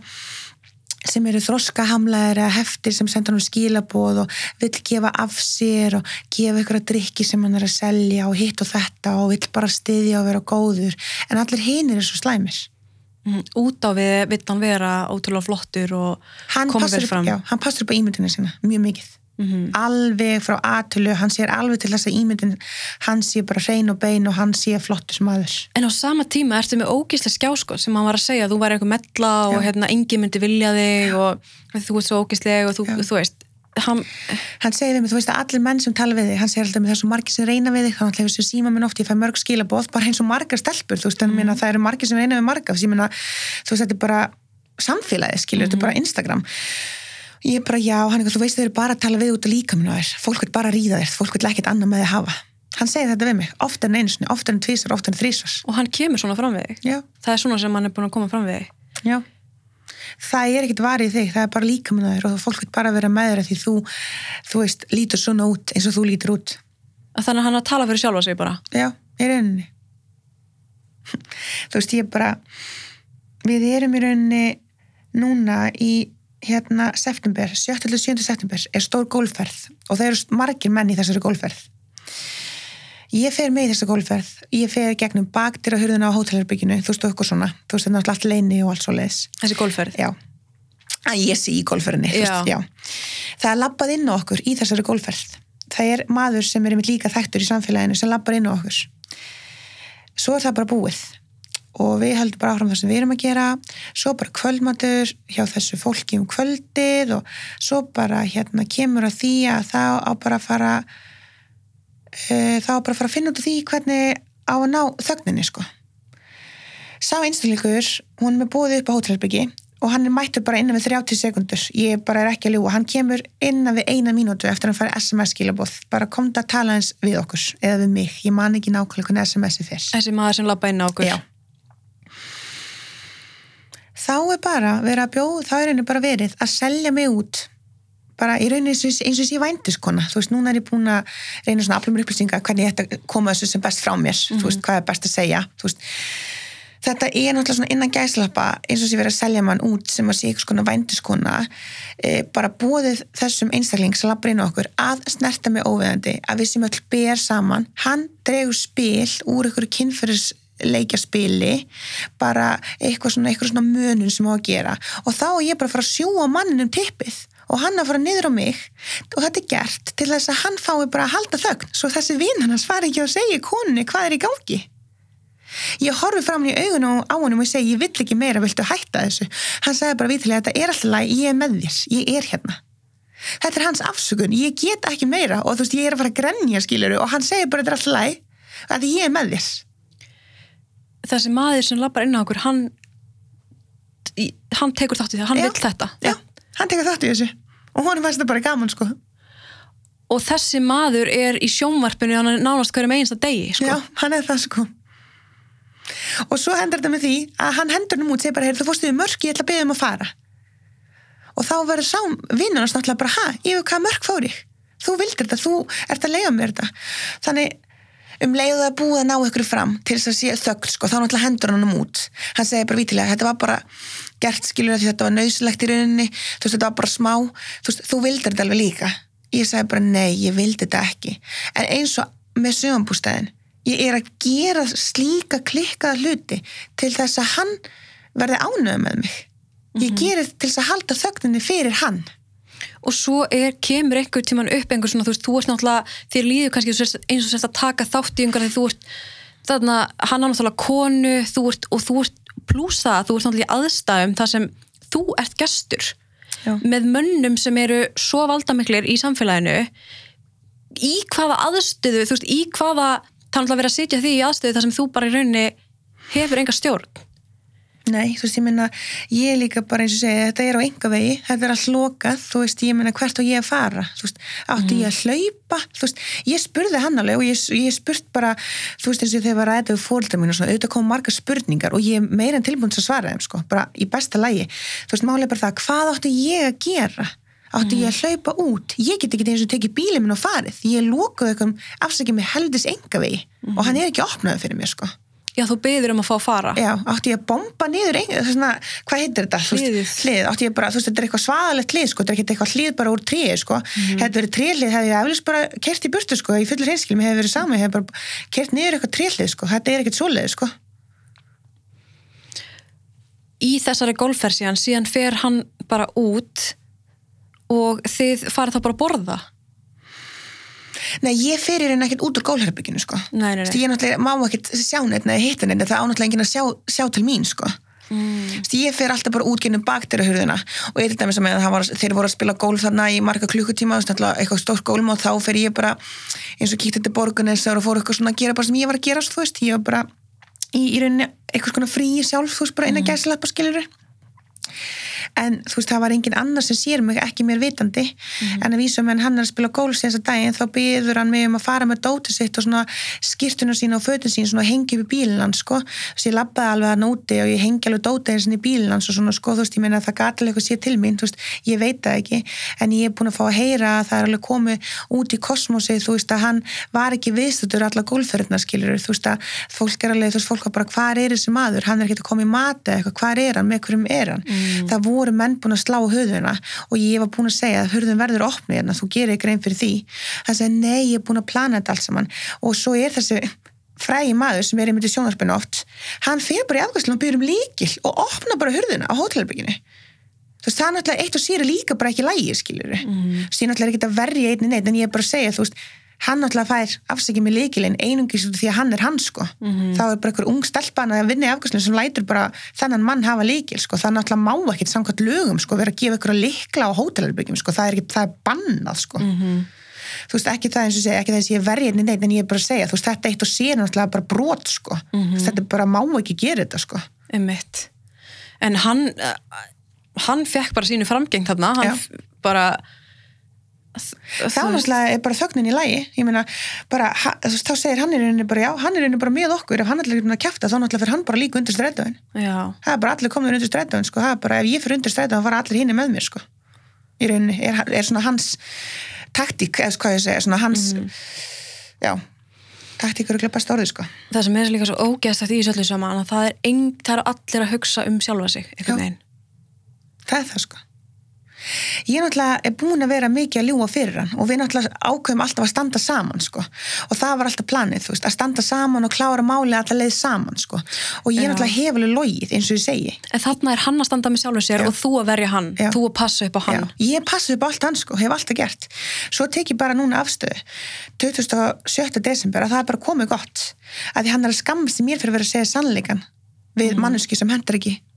sem eru þroskahamlaðir eða heftir sem senda hann skilaboð og vill gefa af sér og gefa ykkur að drikki sem hann er að selja og hitt og þetta og vill bara styðja og vera góður. En allir hinir er svo slæmir. Mm, út á við vill hann vera ótrúlega flottur og hann vel upp, fram. já, hann passar upp á ímyndina sína mjög mikið Mhm. alveg frá aðtölu, hann sér alveg til þess að ímyndin hann sé bara hrein og bein og hann sé flottur sem aður En á sama tíma ertu með ógíslega skjáskot sem hann var að segja þú væri eitthvað mella og hérna engin myndi vilja þig og þú ert svo ógíslega og þú, þú veist hann, hann segir við mig, þú veist að allir menn sem tala við þig hann segir alltaf með þessu margir sem reyna við þig þannig að þessu síma minn oft, ég fæ mörg skilaboð bara eins og margar stelpur, þú veist, mm. það eru margir sem reyna við marga, veist, þú veist, þetta er bara samfélagið, skilur, þetta er bara Instagram ég er bara, já, hann eitthvað, þú veist þau eru bara að tala við út af líkaminn á þér. Fólk vil bara ríða þér, fólk vil ekkert annað með þið hafa. Hann segir þetta við mig, oftar en einu sinni oftar en tvísar, oftar en þrísar og hann kemur svona fram við þig? Já, það er svona sem hann er búin að koma fram við þig? Já. Það er ekkert varið þig, það er bara líkaminn á þér og fólk vil bara vera með þér því þú þú veist, lítur svona út eins og þú lítur út. Þannig hann að tala fyrir sjálfa sig bara? Já, í rauninni. Þú veist, ég bara, við erum í rauninni núna í hérna september, 7. til 7. september er stór gólferð og það eru margir menn í þessari gólferð. Ég fer með í þessa gólferð, ég fer gegnum baktir á hurðina á hótelherbygginu, þú veist, eitthvað svona, þú veist, þetta er náttúrulega allt leini og allt svo leiðis. þessi golfferð Já, að ég sé í gólferðinni. Það er labbað inn á okkur í þessari gólferð. Það er maður sem er líka þekktur í samfélaginu sem labbar inn á okkur. Svo er það bara búið og við heldum bara áfram það sem við erum að gera. Svo bara kvöldmatur hjá þessu fólki um kvöldið og svo bara hérna kemur að því að það á bara að fara e, það á bara að fara að finna út af því hvernig á að ná þögninni sko. Sá einstakleikur, hún er með búið upp á hótelherbyggi og hann er mættur bara innan við 30 sekundur ég bara er ekki að ljúa, hann kemur innan við eina mínútu eftir að hann fari SMS skilabóð bara komdu að tala eins við okkur eða við mig, ég man ekki nákvæmlega hvernig SMS-i fyrst þessi maður sem labba inn á okkur. Já. Þá er bara verið að bjóð, þá er henni bara verið að selja mig út. Bara í rauninni eins og eins og sé vændiskona þú veist, núna er ég búin að reyna svona aflumur upplýsingar hvernig ég ætti að koma þessu sem best frá mér. Þú veist, hvað er best að segja þetta er náttúrulega svona innan gæslappa eins og sé verið að selja mann út sem að sé eitthvað svona vændiskona e, bara búið þessum einstakling sem lappar inn á okkur að snerta mig óveðandi að við sem öll ber saman. Hann dregur spil úr ykkur kynferðis leikjaspili bara eitthvað svona, eitthvað svona mönun sem á að gera. Og þá er ég bara að fara að sjúa mannin um tippið og hann að fara niður á mig. Og þetta er gert til þess að hann fái bara að halda þögn. Svo þessi vinn hann fari ekki að segja konunni hvað er í gangi? Ég horfi fram í augunum á honum og segi ég vill ekki meira, viltu hætta þessu? Hann sagði bara vitilega þetta er alltaf læg, ég er með þér ég er hérna. Þetta er hans afsökun, ég get ekki meira og þú veist ég er að fara að grenja skiluru og hann segir bara þetta er alltaf læg að ég er með þér þessi maður sem labbar inn á okkur hann hann tekur þátt í því, hann Já. vill þetta. Já, hann tekur þátt í þessu. Og honum fannst þetta bara gaman sko. Og þessi maður er í sjónvarpinu hann er nánast hverjum einsta degi sko. já, hann er það sko. Og svo hendur þetta með því að hann hendur hann út segir bara, heyrðu, þú fórstu við mörk, ég ætla að beða um að fara. Og þá verður sá vinnur hans náttúrulega bara, ha, yfir hvað mörk fór ég þú vildir þetta, þú ert að leiða mér þetta. Þannig um leiðu það búið að ná ykkur fram til þess að sé þögl sko, þá náttúrulega hendur hann um út. Hann segir bara vítilega, þetta var bara gert skilur því þetta var nöðslegt í rauninni. Þú veist, þetta var bara smá þú, veist, þú vildir þetta alveg líka. Ég segi bara, nei, ég vildi þetta ekki. En eins og með sögumbústæðin ég er að gera slíka klikkaða hluti til þess að hann verði ánöðu með mig. Ég gerir til þess að halda þögninni fyrir hann og svo er, kemur einhver tíman upp einhver svona, þú veist, þú ert náttúrulega þér líður kannski eins og sérst að taka þátt í einhver því þú ert, þarna hann á náttúrulega konu, þú ert og þú ert pluss það, þú ert náttúrulega í aðstæðum þar sem þú ert gestur Já. með mönnum sem eru svo valdamiklir í samfélaginu í hvaða aðstöðu, þú veist, í hvaða það er náttúrulega verið að sitja því í aðstöðu þar sem þú bara í rauninni hefur enga stjórn Nei, þú veist, ég meina, ég líka bara eins og segja, þetta er á enga vegi, þetta er allt lokað, þú veist, ég meina, hvert á ég að fara, þú veist, átti ég að hlaupa, þú veist, ég spurði hann alveg og ég, ég spurt bara, þú veist, eins og þegar ég var að þetta við fóldra mín og svona, auðvitað kom margar spurningar og ég meira en tilbúin til að svara þeim, sko, bara í besta lægi, þú veist, málega bara það, hvað átti ég að gera? Átti ég að hlaupa út? Ég get ekki eins og tekið bílið minn og farið, ég lokuð eitthvað afsækja mig heldis enga vegi og hann er ekki opnaði fyrir mér, sko. Já, þú byður um að fá að fara. Já, átti ég að bomba niður ein, svona, hvað heitir þetta? Hliðið. Hlið, átti ég bara, þú veist, þetta er eitthvað svaðalegt hlið, sko, þetta er ekki eitthvað hlið bara úr tríi, sko. Mhm. Hefði verið tríhlið, hefði ég eflis bara kert í burtu, sko, í fullur hreinskilum, hefði verið saman, hefði bara kert niður eitthvað tríhlið, sko, þetta er ekkert svoleið, sko. Í þessari golfferð síðan, síðan fer hann bara út og þið farið þá bara að borða. Nei, ég fer í raun ekkert út úr gólherbygginu, sko. Nei, nei, nei. Ég náttúrulega má ekkert sjá neitt neða hitta neitt, það ánáttúrulega enginn að sjá, sjá til mín, sko. Mm. Ég fer alltaf bara út gennum bakterahurðina og ég til dæmis að með að var, þeir voru að spila gólf þarna í marga klukkutíma, eitthvað stórt gólm og þá fer ég bara eins og kíkt þetta borgunessar og fór eitthvað svona að gera bara sem ég var að gera, þú veist, ég var bara í, í rauninni eitthvað svona frí sjálf, þú veist, bara eina mm. gæslega skilur en þú veist, það var engin annar sem sér mig, ekki mér vitandi. En að vísa menn hann er að spila síðan þess að daginn þá byður hann mig um að fara með dótið sitt og svona skýrtuna sína og fötun sín svona hengi upp í bílinn hans sko. Þess að ég labbaði alveg að nóti og ég hengi alveg dótið hans í bílinn hans og svona sko. Þú veist, ég meina að það gati alveg eitthvað sér til mín, þú veist, ég veit það ekki. En ég er búin að fá að heyra að það er alveg komið út í kosmosið, þú veist að hann var ekki viðstöður alla gólferðna skilur þú veist að fólk er alveg, þú veist, fólk var bara hvað er þessi maður, hann er ekki að koma í mati eitthvað, hvað er hann, með hverjum er hann? Mm. það voru menn búin að slá höfðuna og ég var búin að segja að höfðun verður opnið hérna, þú gerir grein fyrir því. Hann segi nei, ég er búin að plana þetta allt saman. Og svo er þessi frægi maður sem er í myndi sjónarspinu oft hann fyrir bara í afgæslu og byrjum um líkil og opna bara hurðuna á hótelbygginu þú veist, það er náttúrulega eitt og sér líka bara ekki lægi, skilur Mm. þú veist, ég náttúrulega er ekki að verja einni neitt en ég er bara að segja, þú veist hann náttúrulega fær afsækið með líkilinn einungis því að hann er hann sko Mhm. þá er bara einhver ung stelpan að vinna í afgjörslu sem lætur bara þennan mann hafa líkil sko, það náttúrulega má ekkit samkvæmt lögum sko, vera að gefa ykkur að likla á hótelherbyggjum sko, það er, ekki, það er bannað sko Mhm. þú veist, ekki það eins og segja, ekki þess að ég verði einni neitt en ég er bara að segja, þú veist, þetta eitt og sér náttúrulega bara brot sko, Mhm. þetta er bara má ekki gera þetta sko Einmitt. En hann, uh, hann fekk bara sínu framgeng þarna, hann bara... þá náttúrulega er bara þögnin í lægi ég meina, bara, þá segir hann í rauninni bara, já, hann er rauninni bara með okkur. Ef hann allir er búin að kæfta, þá náttúrulega fyrir hann bara líka undir Já, það er bara allir komið undir strætóin, sko, það er bara ef ég fyrir undir strætóin, þá fara allir hinni með mér, sko. Í rauninni, er, er svona hans taktík, eða hvað ég segja, svona hans já taktík eru ekki best orðið, sko. Það sem er líka svo ógeðst í þessu öllu saman, að það er, ein, það er ég náttúrulega er búin að vera mikið að ljúa fyrir hann og við náttúrulega ákveðum alltaf að standa saman sko. og það var alltaf planið þú veist, að standa saman og klára máli alltaf leið saman sko. og ég Já. náttúrulega hef alveg logið eins og ég segi En þarna er hann að standa með sjálfu sér Já. og þú að verja hann, Já. þú að passa upp á hann. Ég passi upp á allt hann sko, hef alltaf gert svo tek ég bara núna afstöðu 27. desember að það er bara komið gott að því hann er að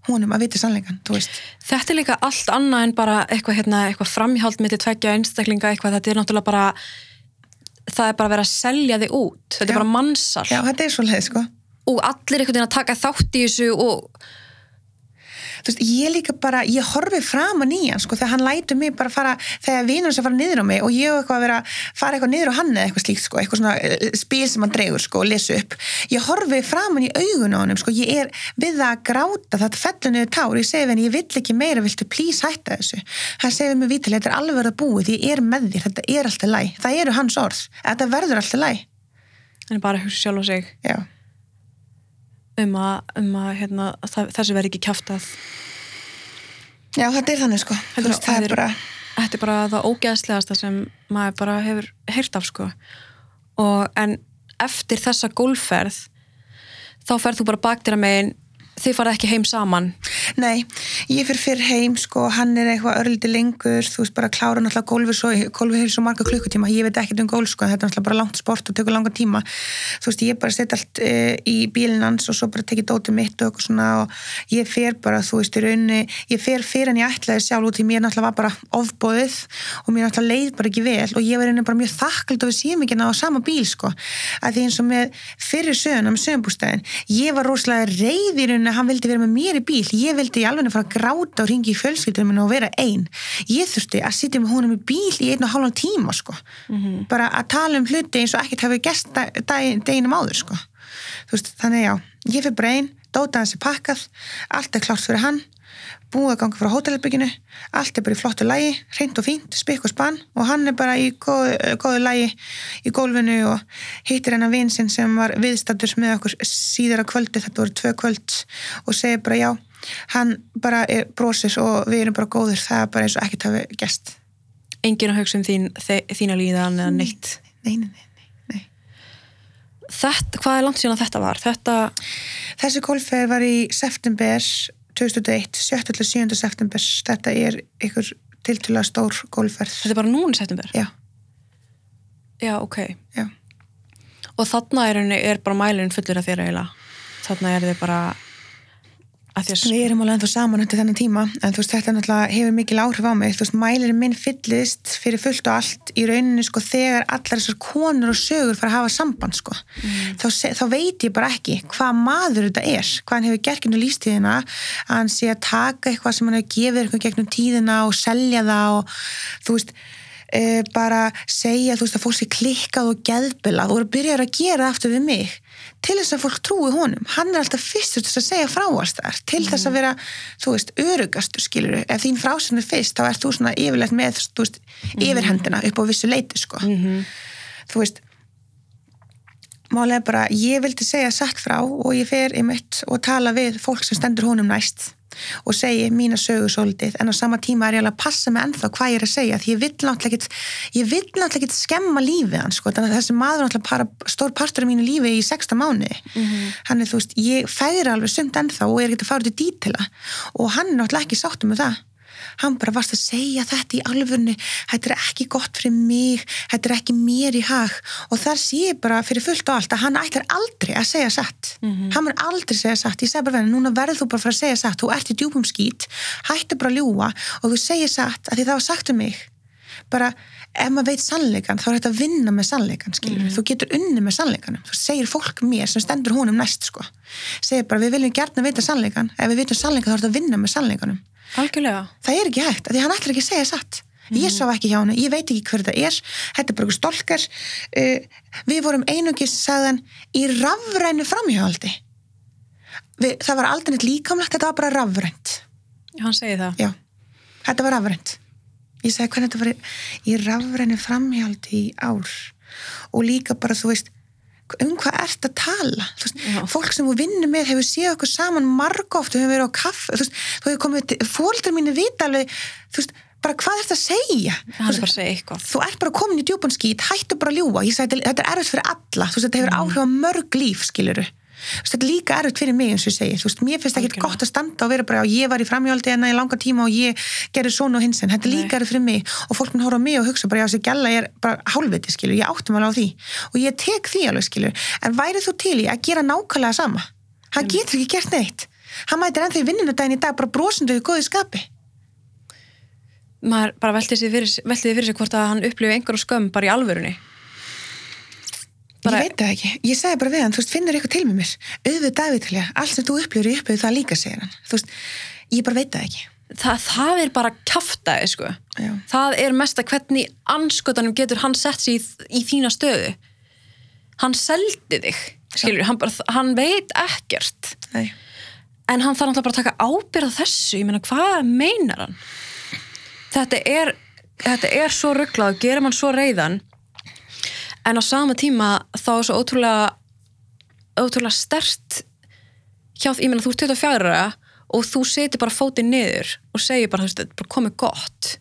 fyrir að segja sannleikan þú veist. Þetta er líka allt annað en bara eitthvað, hérna, eitthvað framhjáld mitt í tveggja einstaklinga eitthvað, þetta er náttúrulega bara það er bara að vera að selja þig út. Þetta Já. er bara mannsal já, þetta er svo leið sko. Og allir einhvern veginn að taka þátt í þessu og þú veist, ég líka bara, ég horfi framan í hann sko, þegar hann lætur mig bara fara þegar vinur sem fara niður á mig og ég hef eitthvað að vera fara eitthvað niður á hann eða eitthvað slíkt sko, eitthvað svona eh, spil sem hann dregur sko og lesa upp. Ég horfi framan í augun á hann sko, ég er við að gráta fellur niður tár, ég segi henni, ég vill ekki meira viltu please hætta þessu? Hann segir mér vítilega, þetta er alveg að búið, ég er með þér þetta er alltaf læg, það eru hans orð þetta verður alltaf læg en bara að hugsa sjálf á sig. Já, um að, um að hérna, það, þessu verði ekki kjaftað. Já þetta er þannig sko. Heldur veist, að það er bara þetta er bara það ógeðslegasta sem maður bara hefur heyrt af sko. Og en eftir þessa gólferð þá ferð þú bara baktir að megin þið farið ekki heim saman Nei, ég fyrir fyrr heim sko, hann er eitthvað örliti lengur þú veist bara klára náttúrulega gólfið svo gólfið hefur svo marga klukkutíma, ég veit ekkert um gólf sko, þetta er náttúrulega bara langt sport og tekur langa tíma. Þú veist, ég bara setja allt e, í bílinn hans og svo bara tekið dótið mitt og eitthvað svona og ég fer bara, þú veist, í rauninni ég fyrir en ég ætlaði sjálf út því mér náttúrulega var bara ofbóðið og mér náttúrulega leið bara ekki ég að að vildi ég alveg fara að gráta og ringi í fjölskyldunum minna og vera ein. Ég þurfti að sitja með honum í bíl í einn og hálfan tíma sko. Bara að tala um hluti eins og ekkert hafi gest deginum áður sko. Veist, þannig já, ég fyrir bara ein dóta hans er pakkað, allt er klárt fyrir hann búið að ganga frá hótelherbygginu allt er bara í flottu lægi, reynd og fínt spikk og spann og hann er bara í góðu, góðu lægi í gólfinu og hittir hennar vinsinn sem var viðstattur með okkur síðara kvöldi þetta voru tvö kvöld og segir bara já, hann bara er brósir og við erum bara góður, það er bara eins og ekkert hafi gæst Engin að hugsa um þín, þe- þína líðan eða neitt nei, nei, nei, nei. þetta, Hvað er langt síðan þetta var? Þetta, Þessi golfferð var í september 2001, 7. til 7. september þetta er ykkur tiltúlega stór golfferð þetta er bara núna í september? Já, Já, ok já Og þarna er, er bara mælinn fullur af þér eiginlega Þarna er þið bara Við erum alveg ennþá saman undir þennan tíma en þú veist þetta náttúrulega hefur mikil áhrif á mig. Þú veist mælirinn minn fyllist fyrir fullt og allt í rauninni sko þegar allar þessar konur og sögur fara að hafa samband sko. Þá, se- þá veit ég bara ekki hvað maður þetta er hvað hann hefur gert gegnum lífstíðina að hann sé að taka eitthvað sem hann hefur gefið eitthvað gegnum tíðina og selja það og þú veist e, bara segja þú veist að fólk sé klikkað og geðbilað og byrjar að gera aftur við mig til þess að fólk trúi honum. Hann er alltaf fyrstur til þess að segja frá alls þar til þess að vera, þú veist, örugastur skilur, ef þín frásinn er fyrst þá ert þú svona yfirleitt með, þú veist, yfirhendina upp á vissu leiti, sko. Þú veist málega bara, ég vildi segja satt frá og ég fer í mitt og tala við fólk sem stendur honum næst og segi mína sögu svolítið en á sama tíma er ég alveg að passa mig ennþá hvað ég er að segja því ég vill náttúrulega ég ekkit skemma lífið hans sko, þannig að þessi maður náttúrulega para, stór partur af mínu lífi í sexta mánu hann er þú veist, ég færi alveg sumt ennþá og er ekki að fara út í dítila og hann er náttúrulega ekki sáttum með það hann bara varst að segja þetta í alvörni þetta er ekki gott fyrir mig. Þetta er ekki mér í hag. Og þar sé ég bara fyrir fullt og allt að hann ætlar aldrei að segja satt. Hann mun aldrei segja satt, ég segi bara núna verður þú bara að fara að segja satt, þú ert í djúpum skít. Hættu bara að ljúa og þú segir satt að því það var sagt um mig. Bara ef maður veit sannleikan þá er þetta að vinna með sannleikan skilur þú getur unni með sannleikanum. Þú segir fólk mér sem stendur honum næst sko. Segir bara við viljum gert að vita sannleikan ef við vitum sannleikan þá er þetta að vinna með sannleikanum Algjörlega. Það er ekki hægt, því hann ætlar ekki að segja satt. Ég sá ekki hjá hann, ég veit ekki hver þetta er. Þetta er bara einhver stolkar uh, við vorum einungis sagðan í rafrænu framhjáhaldi. Við, það var aldrei neitt líkamlegt þetta var bara rafrænt. Hann segir það? Já, þetta var rafrænt. Ég segi hvernig þetta var í- rafrænu framhjáhaldi í ár? Og líka bara þú veist um hvað ert að tala? Þú veist, fólk sem þú vinnur með hefur séð okkur saman margóft, við hefur verið á kaff þú veist, þú hefur komið, fólkdur mínu vita alveg, þú veist, bara hvað ert að segja? Er bara að segja eitthvað. þú ert bara komin í djúpan skít, hættu bara að ljúa ég sagði, þetta er erfitt fyrir alla, þú veist, þetta hefur áhrif á mörg líf, skiluru þetta er líka erfitt fyrir mig eins og ég segi, þú veist, mér finnst ekki gott að standa og vera bara, já, ég var í framjáldi en í langa tíma og ég gerði svona og hins en. Þetta er líka erfitt fyrir mig og fólk mun horfa á mig og hugsa bara, já, þessi gælla er bara hálfviti, skilur, ég áttum alveg á því og ég tek því alveg, skilur, en værið þú til í að gera nákvæmlega sama? Hann getur ekki gert neitt. Hann mætir ennþá í vinnunudaginn í dag bara brosundu í góðu skapi. Maður bara velti því fyrir, velti því fyrir sig hvort að hann upplifi einhverjum skömm bara í alvörunni Bara- Ég veit það ekki, ég sagði bara við hann, þú veist, finnur eitthvað til með mér, auðvitað Davíðtilega, allt sem þú upplifir, ég upplifir það líka, segir hann, þú veist, ég bara veit það ekki. það, það er bara kjaftaði sko. Já. það er mest að hvernig anskotanum getur hann sett sig í, í þína stöðu. Hann seldi þig skilur, hann, bara, hann veit ekkert. Nei. en hann þarf náttúrulega bara að taka ábyrð á þessu, ég meina hvað meinar hann? Þetta er þetta er svo rugglað, gerir mann svo reyðan en á sama tíma þá er svo ótrúlega ótrúlega stert hjá því, ég meina þú ert 24 ára og þú setir bara fótinn niður og segir bara, þú veist, þetta er bara komið gott.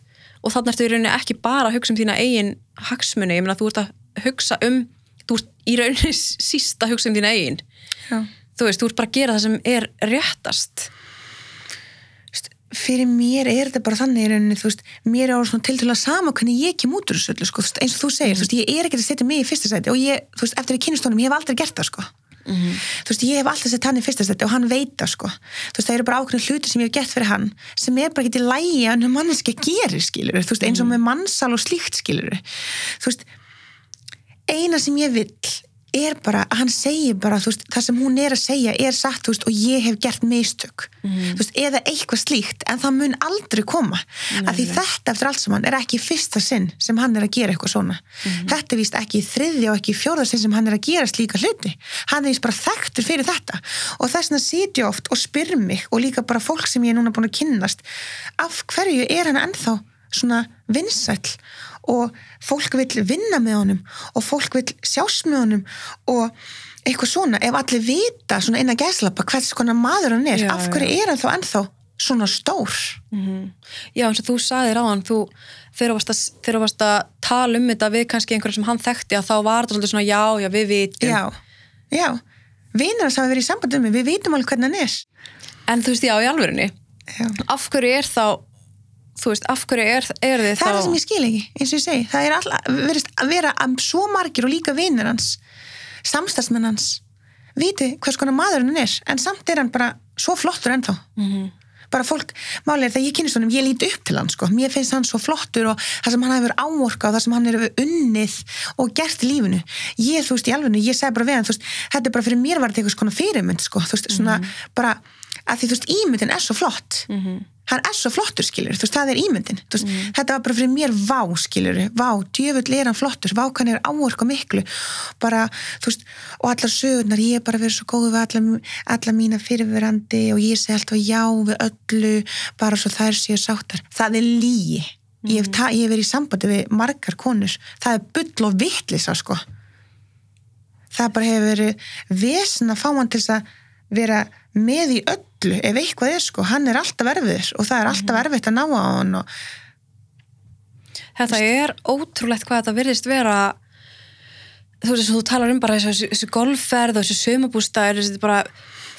Og þannig ertu í rauninni ekki bara að hugsa um þína eigin hagsmuni, ég meina þú ert að hugsa um, þú ert í rauninni síst að hugsa um þína eigin. Já. þú veist, þú ert bara að gera það sem er réttast Fyrir mér er þetta bara þannig í rauninni, veist, mér er á til til að sama hvernig ég kem út úr þessu öllu, sko, eins og þú segir, þú veist, ég er ekki að setja mig í fyrsta sæti og ég, þú veist, eftir að kynast honum, ég hef aldrei gert það, sko. Þú veist, ég hef alltaf sett hann í fyrsta sæti og hann veit það, sko. Þú veist, það eru bara ákveðin hluti sem ég hef gert fyrir hann sem er bara ekki til lægi að hann manneski gerir, skilur, þú veist, eins og með mannsal og slíkt, skilur. Þú veist, eina sem ég vill er bara, hann segir bara veist, það sem hún er að segja er satt veist, og ég hef gert mistök. Þú veist, eða eitthvað slíkt en það mun aldrei koma. Nei, að því þetta eftir allt saman er ekki fyrsta sinn sem hann er að gera eitthvað svona. Þetta er víst ekki þriðja og ekki fjórða sinn sem hann er að gera slíka hluti. Hann er víst bara þekktur fyrir þetta. Og þess vegna sit ég oft og spyr mig og líka bara fólk sem ég er núna búin að kynnast af hverju er hann ennþá svona vinsæll og fólk vil vinna með honum og fólk vil sjást með honum og eitthvað svona, ef allir vita svona innan gæslappa hvers konar maður hann er Já, af hverju já. er hann þá ennþá svona stór Já, eins og þú sagðir á hann, þú, þegar þú varst að, að tala um þetta við kannski einhverjum sem hann þekkti að þá var þetta svona já, já, við vitum. já, já vinnur hans hafa verið í sambandi um mig, við vitum alveg hvernig hann er En þú veist, já, í alvörinni, já. af hverju er þá, þú veist, af hverju er, er þið það þá... er það sem ég skil ekki, eins og ég segi. Það er alltaf, verið að vera svo margir og líka vinnur hans samstagsmenn hans viti hvers konar maður hann er, en samt er hann bara svo flottur ennþá. Mhm. bara fólk, málið er þegar ég kynist honum ég líti upp til hann sko, mér finnst hann svo flottur og það sem hann hefur ámorka og það sem hann hefur unnið og gert lífinu. Ég, þú veist, í alvegnu, ég segi bara við hann þú veist, þetta er bara fyrir mér var þetta eitthvað hann er svo flottur skilur, þú veist, það er ímyndin. Veist, þetta var bara fyrir mér vá skilur vá, djöfull er hann flottur, vá kann er áorka miklu, bara þú veist, og allar sögurnar, ég er bara verið svo góð við alla, alla mína fyrirverandi og ég segi alltaf já við öllu bara svo þær séu sáttar. Það er lígi ég hef, ég hef verið í sambandi við margar konur. Það er bull og vittlisa sko. Það bara hefur verið vesen að fá hann til þess að vera með í öllu ef eitthvað er sko, hann er alltaf erfiður og það er alltaf erfitt að ná á hann og Þetta er ótrúlegt hvað þetta virðist vera. Þú veist, þú talar um bara þessu, þessu golfferð og þessu sömabústæður þessu bara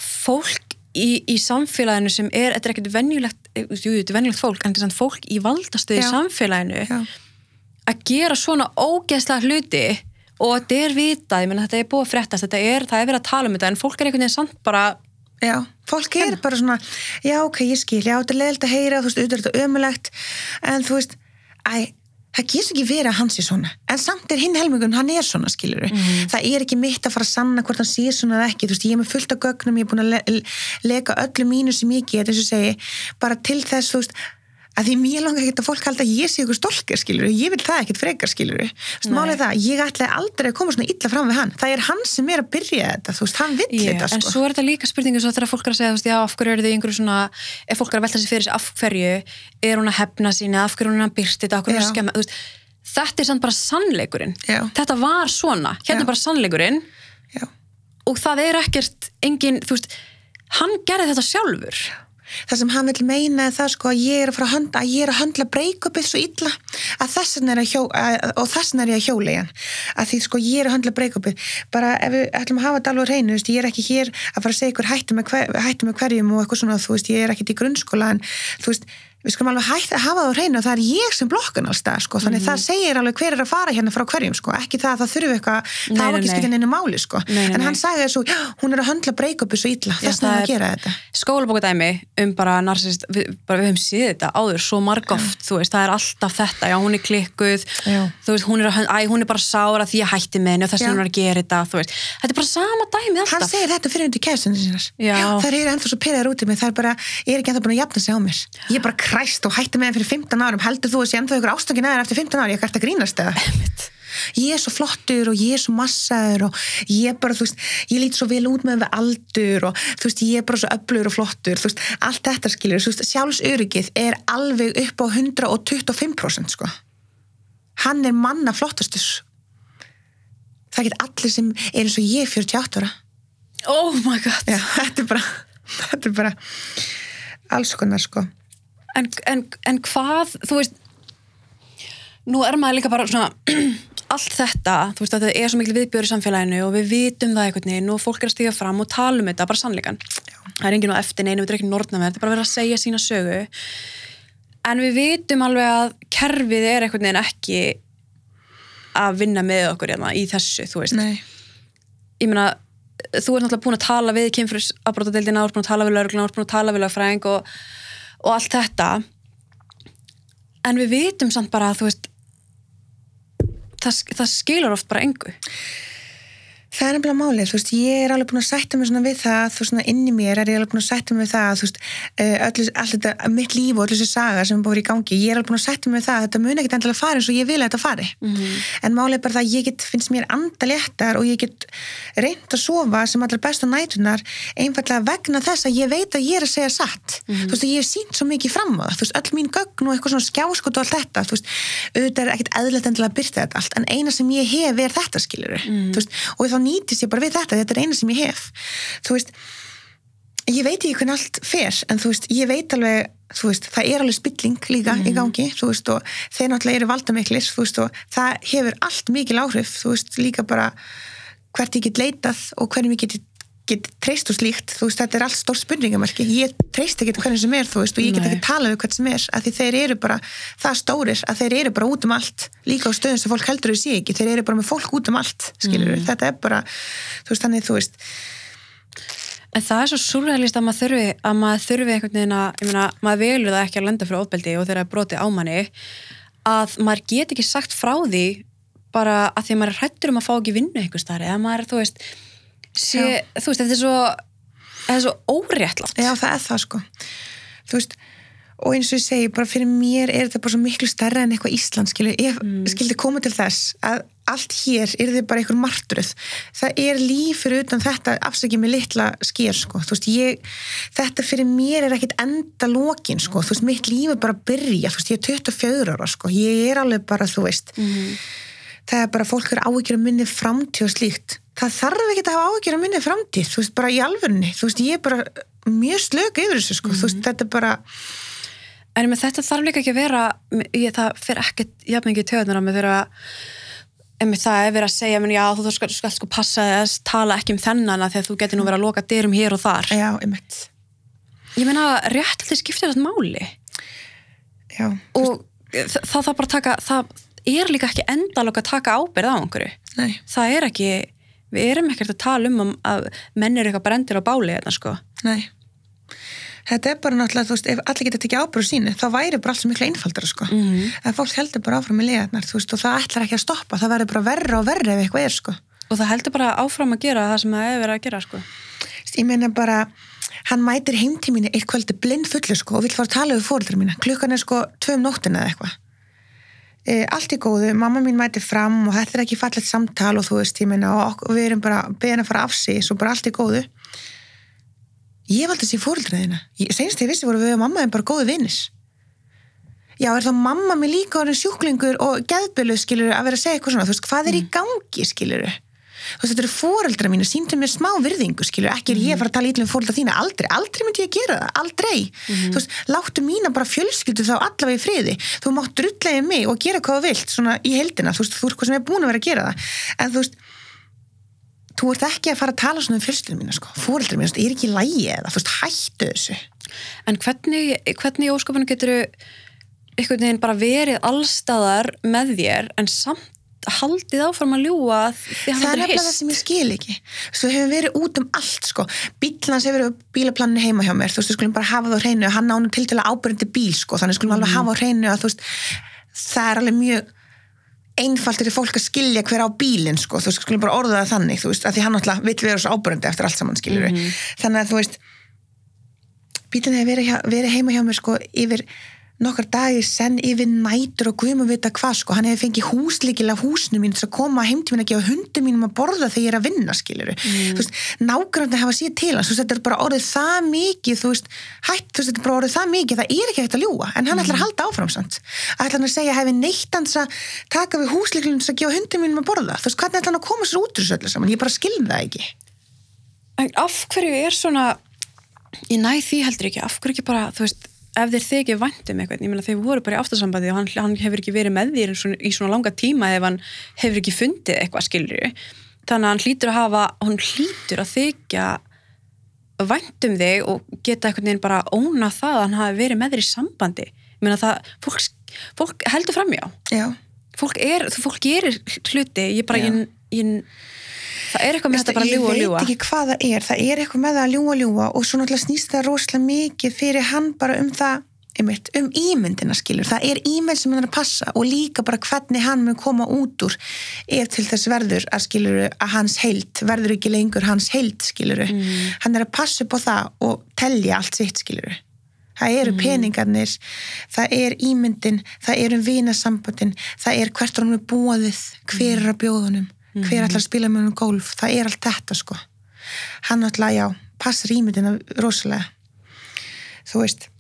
fólk í, í samfélaginu sem er, þetta er ekkert venjulegt, jú, þetta er venjulegt fólk en þetta er fólk í valdastöðu í samfélaginu já, að gera svona ógeðslega hluti og þetta er vitað, ég menna þetta er búið að fréttast, þetta er, það er verið að tala um þetta en fólk er einhvern veginn samt bara já, fólk er bara svona já ok, ég skil, já þetta er leiðilt að heyra þú veist, auðvitað er þetta ömulegt en þú veist, æ, það getur ekki verið að hann sé svona, en samt er hinn helmingun hann er svona, skilur það er ekki mitt að fara að sanna hvort hann sé svona eða ekki þú veist, ég er með fullt af gögnum, ég er búin að le lega öllu mínu sem ég get, eins og segi bara til þess, þú veist að því mér langar ekki að fólk halda að ég sé ykkur stólkar skilur, ég vil það ekkert frekar skilur málið það, ég ætlaði aldrei að koma svona illa fram við hann, það er hann sem er að byrja þetta, þú veist, hann vill Ég, þetta en sko. svo er þetta líka spurningu svo þegar fólk er að segja, þú veist, já, af hverju eru í einhverju svona, ef fólk er að velta sér fyrir sig, af hverju er hún að hefna sína, af hverju er hún að byrsta þetta, af hverju er hún að skemma, veist, þetta er samt bara sannleikurinn. Já. Þetta var svona, hérna Já. bara sannleikurinn Já. og það er ekkert engin, þú veist, hann gerði þetta sjálfur. Það sem hann vil meina það sko að ég er að að höndla breykupið svo illa að þess vegna er að hjó, að, og þess vegna er ég að hjóla í hann. Að því sko ég er að höndla breykupið. Bara ef við ætlum að hafa þetta alveg hreinu ég er ekki hér að fara að segja ykkur hættu með, hver, hættu með hverjum og eitthvað svona þú veist, ég er ekkit í grunnskóla en þú veist, við skulum alveg hægt að hafa það á hreinu og það er ég sem blokkan alls það sko, þannig það segir alveg hver er að fara hérna frá hverjum sko, ekki það að það þurfi eitthvað Nei, það á nei, ekki nei. skipta neinu máli sko, Nei, nei, en hann nei. sagði þessu, hún er að höndla breykupið svo illa, Já, þess það er að er- gera þetta. skólabókadæmi um bara narsist, við, bara við höfum séð þetta áður svo margóft, veist, það er alltaf þetta. Já, hún er klikkuð, Já. þú veist, hún er, að, æ, hún er bara sára því að hætti með henni og þess að hún er að gera þetta, þetta er bara sama dæmi hann alltaf segir þetta fyrir undir kæðstunni sínar. Það eru ennþá svo pyrraðar út í mig það er bara, ég er ekki ennþá búin að jafna sig á mér. Ég er bara kræst og hætti með þeim fyrir 15 árum. Heldur þú að sé ennþá ykkur ástökin aðeins eftir 15 árum ég hætti að grínast eða? Ég er svo flottur og ég er svo massaður og ég er bara, þú veist, ég lít svo vel út með við aldur og þú veist, ég er bara svo öflugur og flottur, þú veist, allt þetta skilur þú veist, sjálfsöryggið er alveg upp á 125% sko. Hann er manna flottastur. Það get allir sem er eins og ég 48 ára. Oh my god. Já, þetta er bara, þetta er bara alls konar sko. En, en, en hvað, þú veist nú er maður líka bara svona allt þetta, þú veist að þetta er svo mikil viðbjör í samfélaginu og við vitum það einhvern veginn og fólk er að stíga fram og tala um þetta, bara sannleikan það er enginn á eftir neinu, við erum ekki nortna með þetta er bara verið að segja sína sögu. En við vitum alveg að kerfið er einhvern veginn ekki að vinna með okkur hérna, í þessu, þú veist. Nei. ég meina, þú ert náttúrulega búin að tala við kynfrusafbrótadeildina, þú ert búin að tala við laurugluna, þú ert búin að tala við og, allt þetta. En við vitum samt bara að þú veist það, það skilur oft bara engu Það er nefnilega málið, þú veist, ég er alveg búin að sætta mig svona við það, þú veist, svona inn í mér er ég alveg búin að sætta mig við það, þú veist, eh, öllu, allt þetta, mitt líf og öllu þessi saga sem er búin í gangi, ég er alveg búin að sætta mig við það, þetta mun ekkert endilega fara eins og ég vil að þetta fari. Mhm. En málið er bara það að ég get, finnst mér andaléttar og ég get reynd að sofa sem allar bestu nætunar einfallega vegna þess að ég veit að ég er að segja satt. Þú veist, ég hef sínt svo mikið fram á það, þú veist, öll mín gögn og eitthvað svona skjáskot og allt þetta, þú veist, auðvitað er ekkert eðlilegt endilega að byrta þetta allt, en eina sem ég hef er þetta skilur, þú veist, og þá nýtist ég bara við þetta, þetta er eina sem ég hef, þú veist, ég veit ekki hvernig allt fer, en þú veist, ég veit alveg, þú veist, það er alveg spilling líka í gangi, þú veist, og þeir náttúrulega eru valdamiklir, þú veist, og það hefur allt mikil áhrif, þú veist, líka bara hvert ég get leitað og hvernig ég get get treyst og slíkt, þú veist, þetta er allt stór spurningamarki, ég treyst ekki hvernig sem er, þú veist, og ég get Nei. ekki talað við hvern sem er, af því þeir eru bara það stórir, að þeir eru bara út um allt líka á stöðum sem fólk heldur þau sé ekki, þeir eru bara með fólk út um allt, skilur þetta er bara, þú veist, þannig, þú veist. En það er svo súrrealist að maður þurfi, að maður þurfi einhvern veginn að, ég meina, maður velur það ekki að lenda fyrir ofbeldi og er brotið á manni, að maður get ekki sagt frá því bara að því að maður er hrættur um að fá ekki vinnu einhver starf, eða maður, þú veist, sé, Já. þú veist, þetta er svo, þetta er svo óréttlátt. Já, það er það sko. Þú veist, og eins og ég segi bara fyrir mér er þetta bara svo miklu stærra en eitthvað Ísland, skilur, ef skildi koma til þess að allt hér er þið bara einhver martruð, það er líf fyrir utan þetta, afsækja mig litla sker sko, veist, ég þetta fyrir mér er ekkit enda lokin sko, þú veist, mitt líf er bara að byrja þú veist, ég er 24 ára sko, ég er alveg bara, þú veist það er bara fólk er áhyggjur að minni framtíð og slíkt það þarf ekki að hafa áhyggjur að minni framtíð þú veist, bara í alvörunni, þú veist, ég er bara mjög slög yfir þessu, sko, þú veist, þetta er bara En með þetta þarf líka ekki að vera, ég, það fyrir ekkert jafn mikið töðunar á mig þegar að Einmitt það er verið að segja, menn, já, þú skal, skal sko passa þess, tala ekki um þennan að því að þú getur nú verið að loka dyrum hér og þar. já, einmitt, Ég meina, rétt alltaf skiptir þetta máli. já og það, það bara taka það er líka ekki endalokk að taka ábyrð á einhverju. Nei, það er ekki, við erum ekkert að tala um að- menn eru eitthvað brendir á báli þetta sko. Nei. Þetta er bara náttúrulega, þú veist, ef allir geta tekið ábyrðu sínu, þá væri bara allt svo miklu einfaldara, sko. Mhm. en fólk heldur bara áfram í legarnar, þú veist, og það ætlar ekki að stoppa, það verður bara verra og verra ef eitthvað er, sko. Og það heldur bara áfram að gera það sem það er verið að gera sko. Ég meina bara, hann mætir heimtíminni eitt kvöldi blind fullu sko og vill fara að tala við fóreldra mína, klukkan er sko tvö um nóttina eða eitthvað e, allt í góðu, mamma mín mætir fram og þetta er ekki fallegt samtal og þú veist ég meina og, og við erum bara beðin að fara af sig svo bara allt í góðu. Ég valdi þessi fóreldra þína. Senst ég vissi voru við og mamma þeim bara góðu vinnis já, er þá mamma mig líka orðin sjúklingur og geðbölu skilur að vera að segja eitthvað svona, þú veist, hvað er í gangi skilur þú veist, þetta eru fóreldra mínu síndu mér smá virðingu, skilur, ekki er ég að fara að tala ítlum fóreldra þína, aldrei, aldrei myndi ég að gera það aldrei, þú veist, láttu mína bara fjölskyldu þá allavega í friði. Þú mátt drullega í mig og gera hvað þú vilt svona í heldina, þú veist, þú ert hvað sem er búin að vera að gera það. En þú veist þú ert ekki að fara að tala svona um fjölskyldu mína sko, fóreldra veist, ég er ekki lægi eða, þú veist, hættu þessu. En hvernig, hvernig óskapunum getur einhvern veginn bara verið allstaðar með þér en samt haldið áfram að ljúa því það er er nefnilega það sem ég skil ekki. Svo hefur verið út um allt sko. Bílans hefur verið bílaplaninu heima hjá mér. Þú veist, við skulum bara hafa það á hreinu. Hann ánum til til að ábyrjandi bíl sko. Þannig skulum alveg hafa á hreinu að þú veist það er alveg mjög einfalt fyrir fólk að skilja hver á bílinn sko, þú veist, skulum bara orða það þannig þú veist, að því hann alltaf vill vera svo ábyrjandi eftir allt saman skilur þannig að nokkar dagir senn yfir nætur og guðum að vita hvað sko, hann hefur fengið húsleikil af húsinu mín til að koma heim til mín að gefa hundu mínum að borða þegar ég er að vinna skiluru mm. þú veist, nágrandi hafa séð til hans. Þú veist, þetta er bara orðið það mikið þú veist, hætt, þú veist, þetta er bara orðið það mikið það er ekki hægt að ljúa, en hann ætlar að halda áfram samt. Ætlar hann að segja, hefði neitt hans að taka við húsleikilum til að ef þeir þykir vænt um eitthvað ég meina þeir voru bara í ástasambandi og hann, hann hefur ekki verið með þér svona, í svona langa tíma ef hann hefur ekki fundið eitthvað skilur þannig að hann hlýtur að hafa hann hlýtur að þykja vænt um þig og geta einhvern veginn bara óna það að hann hafi verið með þér í sambandi. Ég meina það, fólk, fólk heldur framjá já, fólk, er, fólk gerir hluti ég bara, ég, ég, það er eitthvað með þetta bara að ljúa og ég ljúa veit ekki hvað það er, það er eitthvað með það að ljúa og ljúa og svo náttúrulega snýst það rosalega mikið fyrir hann bara um það einmitt, um ímyndina skilur. Það er ímynd sem hann er að passa og líka bara hvernig hann mun koma út úr ef til þess verður að skiluru að hans heilt verður ekki lengur hans heilt skiluru, Mm. hann er að passa upp á það og telja allt sitt skiluru það eru peningarnir það er ímyndin, það eru vinasambandin, það er hvert hann er búaðið, hver er að bjóðunum hver ætlar að spila með hann golf? Það er allt þetta sko. Hann ætla, já, passar ímyndina rosalega. Þú veist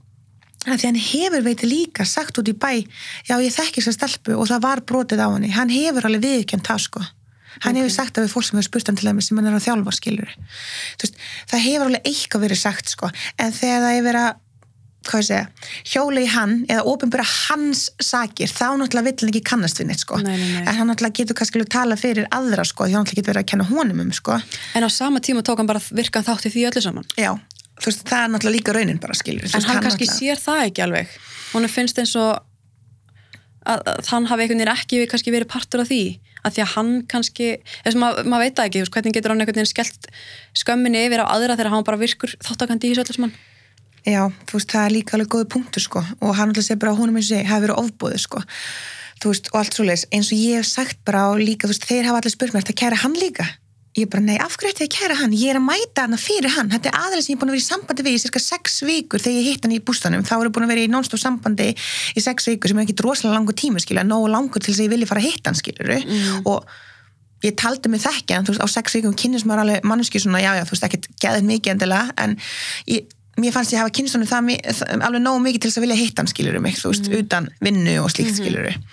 að því hann hefur veitir líka sagt út í bæ já ég þekki að stelpu og það var brotið á henni. Hann hefur alveg viðkjönd það sko. Hann hefur sagt það við fólk sem hefur spurt hann til þeim sem hann er að þjálfa skilur veist, það hefur alveg eitthvað verið sagt sko. En þegar það er verið að hjóla í hann eða ofinbæra hans sakir þá náttúrulega vill hann ekki kannast við neitt sko Nei, nei, nei. en hann náttúrulega getur kannski alveg tala fyrir aðra sko hann náttúrulega getur verið að kenna honum um sko En á sama tíma tók hann bara virkan þátt í því öllu saman. já, þú veist, það er náttúrulega líka raunin bara skilur En hann kannski sér það ekki alveg. Hún finnst eins og að, að hann hafi einhvern veginn ekki verið partur af því. Að því að hann kannski, þess að maður mað veit það ekki, veist, hvernig getur hann einhvern veginn skellt skömminni yfir á aðra þegar hann bara virkur þáttakandi í þessu öllu saman. Já, þú veist, það er líka alveg góði punktur sko. Og hann alltaf segir bara að honum eins og segi hafi verið ofbóðið sko. Þú veist, og allt svoleiðis, eins og ég hef sagt bara og líka, þú veist, þeir hafa allir spurt mér, þetta kæra hann líka? Ég bara, nei, af hverju ætti ég að kæra hann? Ég er að mæta hann fyrir hann, þetta er aðeins sem ég er búin að vera í sambandi við í cirka sex vikur þegar ég hitt hann í bústanum, þá er ég búin að vera í non-stop sambandi í sex vikur sem er ekki rosalega langur tíma skilja, að ég ég taldi mig þekkja, þú veist, á sex vikum kynnist maður alveg manneski svona, já, já, þú veist, ekkert geðið mikið endilega, en ég, mér fannst ég hafa kynnst honum það, það alveg nógu mikið til þess að vilja hitta hann, skilur mig, þú veist, utan vinnu og slíkt, mm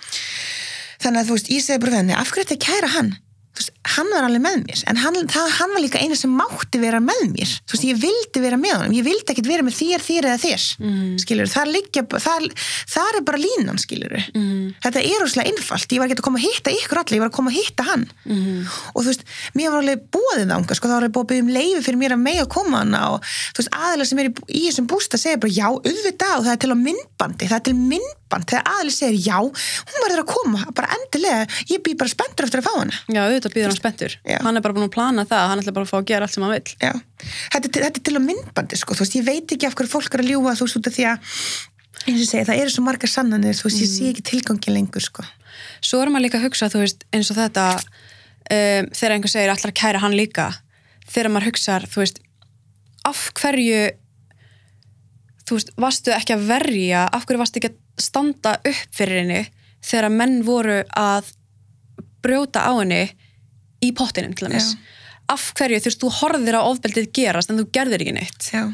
þannig að, þú veist, ég segi bara við henni, af hverju þetta kæra hann? Þú veist, hann var alveg með mér, en hann, það, hann var líka eina sem mátti vera með mér, þú veist, ég vildi vera með honum, ég vildi ekkert vera með þér, þér eða þér, mm. skilur, það liggja, það, það er bara línan, skilur, Mm. þetta er rosalega einfalt, ég var ekki að koma að hitta ykkur allir, ég var að koma að hitta hann Mm. og þú veist, mér var alveg búið þanga, sko, það var alveg byggja um leifi fyrir mér að mega að koma hana og þú veist, aðeins sem er í, í þessum bústa segja bara já, auðvitað og það er til á myndbandi, það er til myndband, þegar aðeins segir já, hún verður að koma, bara endilega, ég býð bara spenntur eftir að fá hana. Já, auðvitað býður hann spenntur. Já. Hann er bara búin að plana það, hann ætla bara að fá að gera allt sem hann vill. Já, þetta, þetta er til á myndbandi, sko, þú veist, ég veit ekki af hverju fólk er að ljúga, þú veist, út af því að, eins og ég segi, það eru svo margar sannanir, þú veist, ég sé ekki tilgangi lengur, sko. Svo er maður líka að hugsa, þú veist, eins og þetta um, þegar einhver segir allar að kæra hann líka þegar maður hugsar, þú veist af hverju þú veist, varstu ekki að verja af hverju varstu ekki að standa upp fyrir henni þegar menn voru að brjóta á henni í pottinum til dæmis. Af hverju, þú veist, þú horfðir á ofbeldið gerast en þú gerðir ekki neitt. Já.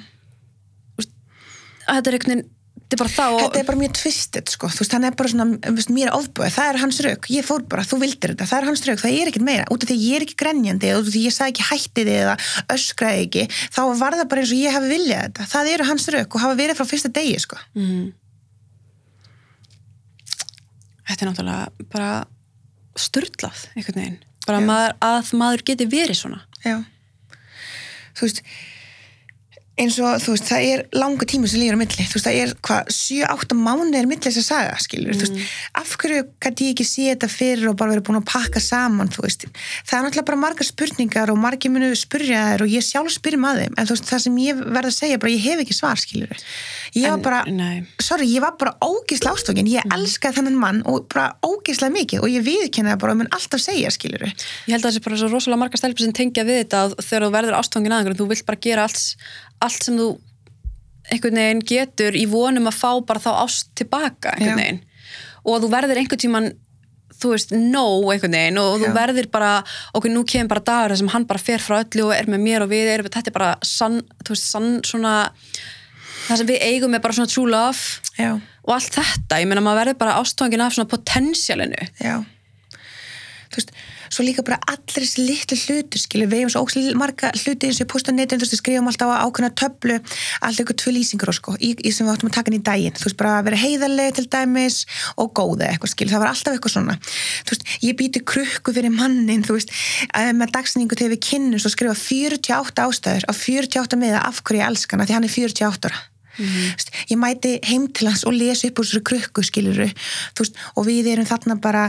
þetta er einhvern veginn, þetta er bara og Þetta er bara mjög twisted, sko, þú veist, hann er bara svona, veist, mér ofbúið, það er hans rauk, ég fór bara, þú vildir þetta, það er hans rauk, það er ekkert meira, út af því að ég er ekki grenjandi, út af því að ég sagði ekki hætti þið eða öskraði ekki, þá var það bara eins og ég hafi viljað þetta, það eru hans rauk og hafa verið frá fyrsta degi, sko. Mhm. þetta er náttúrulega bara styrlað einhvern veginn bara maður, að maður geti verið svona Já. Þú veist, eins og, þú veist, það er langa tíma sem líður á milli, þú veist, það er hvað, 7-8 mánuðir milli þess að saga, skilur, þú veist, af hverju gæti ég ekki sé þetta fyrir og bara verið búin að pakka saman, þú veist, það er náttúrulega bara margar spurningar og margir munu spurja þær og ég sjálf spyrir maður þeim, en þú veist, það sem ég verð að segja, bara ég hef ekki svar, skilur, ég var En- bara, nei. sorry, ég var bara ógislega ástókin, ég elskaði þennan mann og bara ógislega mikið og ég viðkenni þú þú allt, sem þú einhvern veginn getur í vonum að fá bara þá ást tilbaka einhvern veginn og þú verður einhvern tíman þú veist, no einhvern veginn og þú Já. verður bara, okkur nú kemur bara dagur þar sem hann bara fer frá öllu og er með mér og við erum, þetta er bara sann, þú veist, sann svona það sem við eigum er bara svona true love já. og allt þetta, ég meina maður verður bara ástfangin af svona potensialinu Já. Þú veist, svo líka bara allir þessi litlu hlutu, skilur, við hefum svo ókslega marga hluti eins og ég posta netin, þú veist, við skrifum alltaf á ákveðna töflu, alltaf ykkur tvö lýsingur og sko, í, í sem við áttum að taka inn í daginn, þú veist, bara að vera heiðarlega til dæmis og góða eitthvað, skilur, það var alltaf eitthvað svona, þú veist, ég býti krukku fyrir mannin, þú veist, með dagsningu þegar við kynnumst og skrifa 48 ástæður á 48 miða af hverju ég elska hana, því hann er 48 ára. Mm ég mæti heim til hans og lesa upp úr þessu krukku skiluru veist, og við erum þarna bara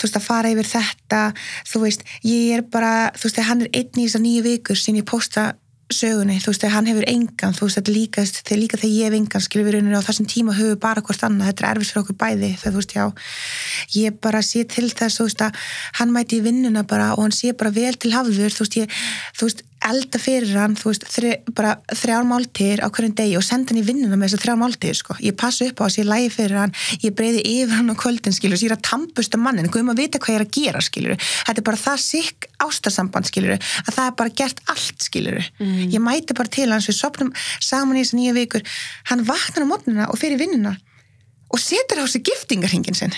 veist að fara yfir þetta. Þú veist, ég er bara þú veist, hann er einn í þessar nýju vikur sem ég posta sögunni, þú veist, hann hefur engan þú veist, þetta er líka, þegar líka þegar ég hef engan skilur við rauninni á þessum tíma höfu bara hvort annað. Þetta er erfis fyrir okkur bæði, þegar þú veist, já. Ég bara sé til þess, þú veist, að hann mæti í vinnuna bara og hann sé bara vel til hafður, þú veist, ég, þú veist elda fyrir hann, þú veist, þri, bara þrjár máltir á hverjum degi og senda hann í vinnuna með þessar þrjár máltir, sko. Ég passa upp á að sé lægi fyrir hann, ég breyði yfir hann á kvöldin, skilur, ég er að tampusta mannin, guðum að vita hvað ég er að gera, skilur. Þetta er bara það sikk ástasamband, skilur, að það er bara gert allt, skilur. Mm. Ég mæti bara til hans, við sopnum saman í þessu nýja vikur, hann vaknar á mótnuna og fyrir vinnuna og setur á sig giftingarhingin sinn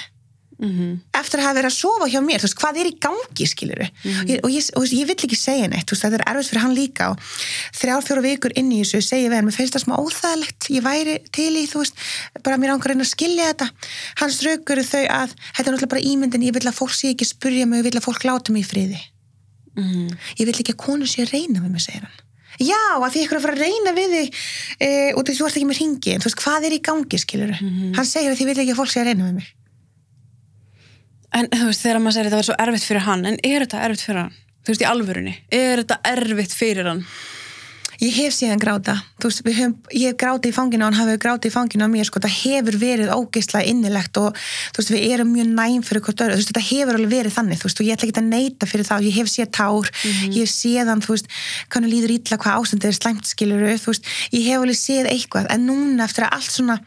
Mm -hmm. eftir að hafa verið að sofa hjá mér veist, hvað er í gangi skiluru mm -hmm. og, ég, og ég vill ekki segja neitt veist, þetta er erfitt fyrir hann líka og þrjár fjóru vikur inn í þessu segja við hann mér finnst það smá óþægilegt ég væri til í þú veist bara mér ángar að skilja þetta hans raugur þau að þetta er náttúrulega bara ímyndin ég vil að fólk sé ekki spurja mig ég vil að fólk láta mig í friði mm -hmm. ég vil ekki að konu sé að reyna við mig segir hann já að því ykkur að fara að reyna við þig e, og þú ert ekki með hringi þú veist hvað er í gangi skiluru hann segir að því vil ekki að fólk sé að reyna við mig En þú veist, þegar maður segir þetta var svo erfitt fyrir hann, en er þetta erfitt fyrir hann? Þú veist, í alvörunni, er þetta erfitt fyrir hann? Ég hef síðan gráta, þú veist, höfum, ég hef grátið í fanginu og hann hafi grátið í fanginu á mér, sko, það hefur verið ógeðslega innilegt og þú veist, við erum mjög næm fyrir hvort öru, þú veist, þetta hefur alveg verið þannig, þú veist, og ég ætla ekki að neyta fyrir þá, ég hef séð tár, mm -hmm. ég hef séðan, þú veist, kannu líður ítla hvað ástandið er slæmt, skiluru, þú veist, ég hef alveg séð eitthvað, en núna eftir að allt svona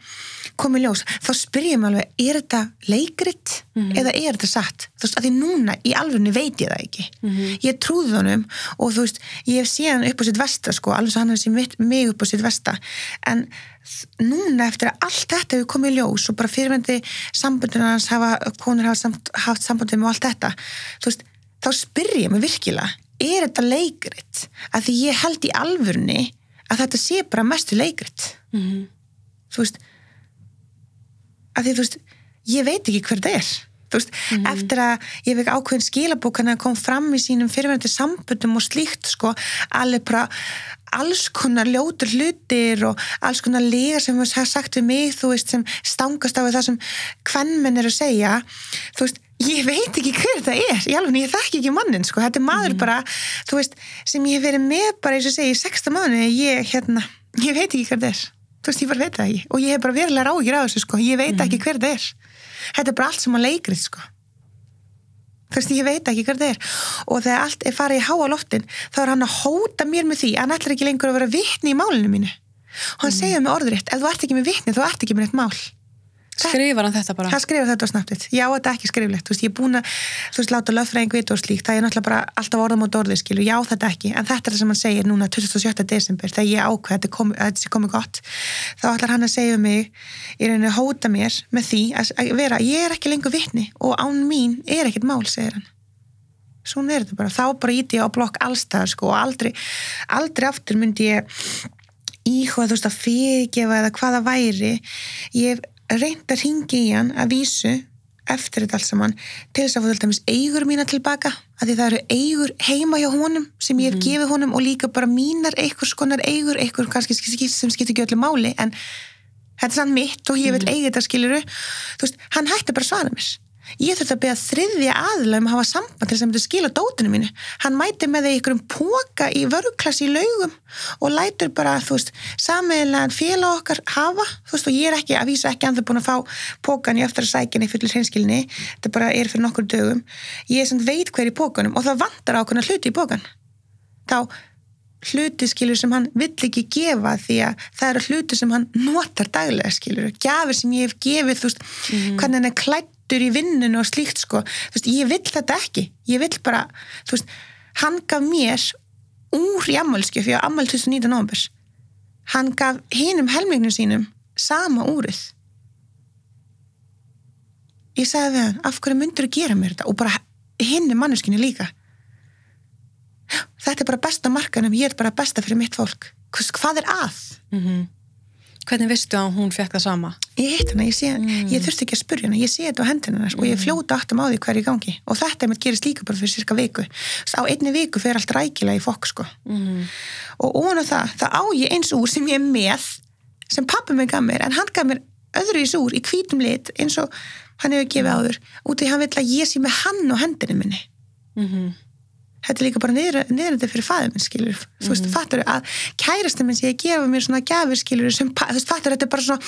komið ljós, þá spyrjum alveg er þetta leikrit mm -hmm. eða er þetta satt, þú veist, að því núna í alvegni veit ég það ekki mm -hmm. ég trúði honum og þú veist, ég hef séð hann upp á sitt vesta sko, alveg svo hann hefði séð mig upp á sitt vesta en núna eftir að allt þetta hefur komið ljós og bara fyrirvendi sambundinu hans hafa, konur hafa samt, haft sambundinu og allt þetta, þú veist, þá spyrjum ég virkilega, er þetta leikrit að því ég held í alvegni að þetta sé bara mestu leikrit mm -hmm. þú veist af því þú veist, ég veit ekki hver það er. Þú veist, mm -hmm. eftir að ég vek ákveðin skilabókan að kom fram í sínum fyrirverðandi sambundum og slíkt sko, alveg bara alls konar ljótur hlutir og alls konar lega sem hefur sagt við mig, þú veist, sem stangast á það sem hvernmenn er að segja. Þú veist, ég veit ekki hver það er. Ég alveg, ég þekk ekki mannin, sko. Þetta er maður mm -hmm. bara, þú veist, sem ég hef verið með bara, eins og segi, í sexta mánu ég, hérna, ég veit ekki hver það er þú veist, ég bara veit það ekki. Og ég hef bara verulega ráðgjur á þessu sko, ég veit mm. ekki hver það er. Þetta er bara allt sem að leikrið sko. Þú veist, ég veit ekki hver það er. Og þegar allt er farið í háa loftin þá er hann að hóta mér með því hann ætlar ekki lengur að vera vittni í málinu mínu. Og hann mm. segja með orðuritt, ef þú ert ekki með vittni þá ert ekki með eitt mál Skrifar hann þetta bara? Það skrifar þetta á snabbt Já, þetta er ekki skriflegt, þú veist, ég er búin að þú veist, láta löffræðing vita og slíkt, það er náttúrulega bara alltaf orðum og dorðið, skilu, já, þetta ekki. En þetta er það sem hann segir núna 27. desember þegar ég ákveð að þetta sé komið gott. Þá ætlar hann að segja um mig í rauninni að hóta mér með því að vera, ég er ekki lengur vittni og án mín er ekkit mál, segir hann. Svona er þetta bara, þá bara íti ég á blokk allstæðar sko og aldrei, aldrei aftur myndi ég íhuga þú veist að fyrirgefa eða hvaða væri. Ég reynd að ringi í hann að vísu eftir þetta alls saman til þess að fá til dæmis eigur mína tilbaka að því það eru eigur heima hjá honum sem ég hef mm. gefið honum og líka bara mínar einhvers konar eigur, einhver kannski sem skiptir ekki öllu máli en þetta er sann mitt og ég vil mm. eiga þetta skiluru þú veist, hann hætti bara svara mér ég þurfti að beða þriðja aðla um að hafa samband til þess að myndi skila dótinu mínu. Hann mæti með því ykkurum póka í vörgklassi í laugum og lætur bara, þú veist, sameiglega félag okkar hafa, þú veist, og ég er ekki að vísa ekki að það búin að fá pókan í eftir að sækjani fyrir hreinskilni, þetta bara er fyrir nokkur dögum, ég er svona veit hver í pókanum og það vantar ákveðna hluti í pókan þá hluti skilur sem hann vill ekki gefa því að það eru hluti sem hann notar daglega skilur, gafir sem ég hef gefið þú veist, mm. hvernig hann er klætt þáttur í vinninu og slíkt sko. Veist, ég vill þetta ekki, ég vill bara þú veist, hann gaf mér úr í ammálskjöf ég á ammál 2019. november hann gaf hinum helminginu sínum sama úrið. Ég sagði við hann af hverju myndur þú gera mér þetta? Og bara hinn er manneskinu líka. Þetta er bara besta markanum ég er bara besta fyrir mitt fólk. Hvað er að? Mm -hmm. Hvernig vistu að hún fekk það sama? Ég heit hana, ég, sé, mm. ég þurfti ekki að spurja hana, ég sé þetta á hendina hennar mm. og ég fljóta aftum á því hverju gangi og þetta er með gerist líka bara fyrir cirka viku. Á einni viku fer allt rækilega í fokk sko. Mm. Og óna það, það á ég eins úr sem ég er með, sem pappi mig gaf mér, en hann gaf mér öðru í súr í kvítum lit eins og hann hefur gefið áður, út í hann vil að ég sé með hann og hendinu minni. -hmm. Þetta er líka bara niðrandi fyrir fæðum minn skilur, mm -hmm. þú veist, fattur að kærasta minn sem ég gefa mér svona gafir skilur sem, þú veist, fattur, þetta er bara svona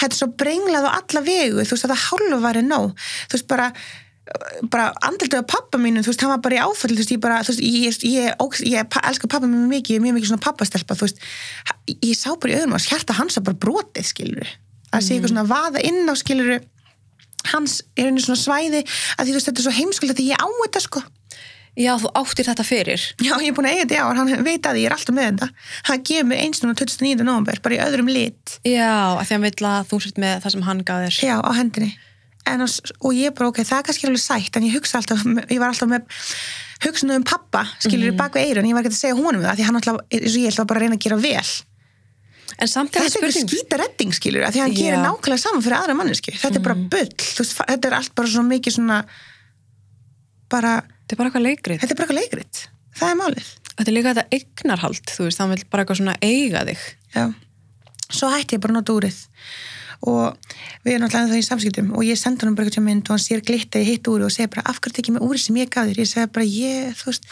þetta er svo brenglað á alla vegu. Þú veist, þetta hálfa var en nóg. Þú veist, bara bara andildið af pappa mínu, þú veist, hann var bara í áfall þú veist, ég bara, þú veist, ég, ég, ég, ég elskar pappa mínu mikið, ég er mjög mikið svona pappastelpa þú veist, ég sá bara í öðrum og hjarta hans var bara brotið, skilur að sé eitthvað svona vaða inn á, skilur hans er einu svona svæði að því þú veist, þetta er svo heimskuld að því ég á þetta, sko Já, þú áttir þetta fyrir Já, ég er búin að eiga þetta, já, hann veit að ég er alltaf með þetta hann gefur mér einstunum 29. november bara í öðrum lit Já, að því hann vil að þú sért með það sem hann gaf þér Já, á hendinni en, og ég bara, ok, það er kannski alveg sætt en ég hugsa alltaf, ég var alltaf með hugsunum um pappa, skilur, mm -hmm. bak við eirun ég var ekki að segja honum það, því hann alltaf og ég ætla bara að reyna að gera vel þetta er spurning... skýta redding, skilur því hann Já. gerir nákvæmlega saman fyrir aðra manneski þetta mm er bara mhm. bull, veist, þetta er allt bara svo mikið svona bara þetta er bara eitthvað leikrit. Þetta er bara eitthvað leikrit, það er málið. Þetta er líka þetta eignarhald, þú veist, hann vil bara eitthvað svona eiga þig. Já. svo hætti ég bara nota úrið og við erum alltaf það í samskiptum og ég senda hann bara eitthvað mynd og hann sér glitta í hitt úri og segir bara af hverju tekið mig úri sem ég gaf þér? Ég segja bara ég, þú veist,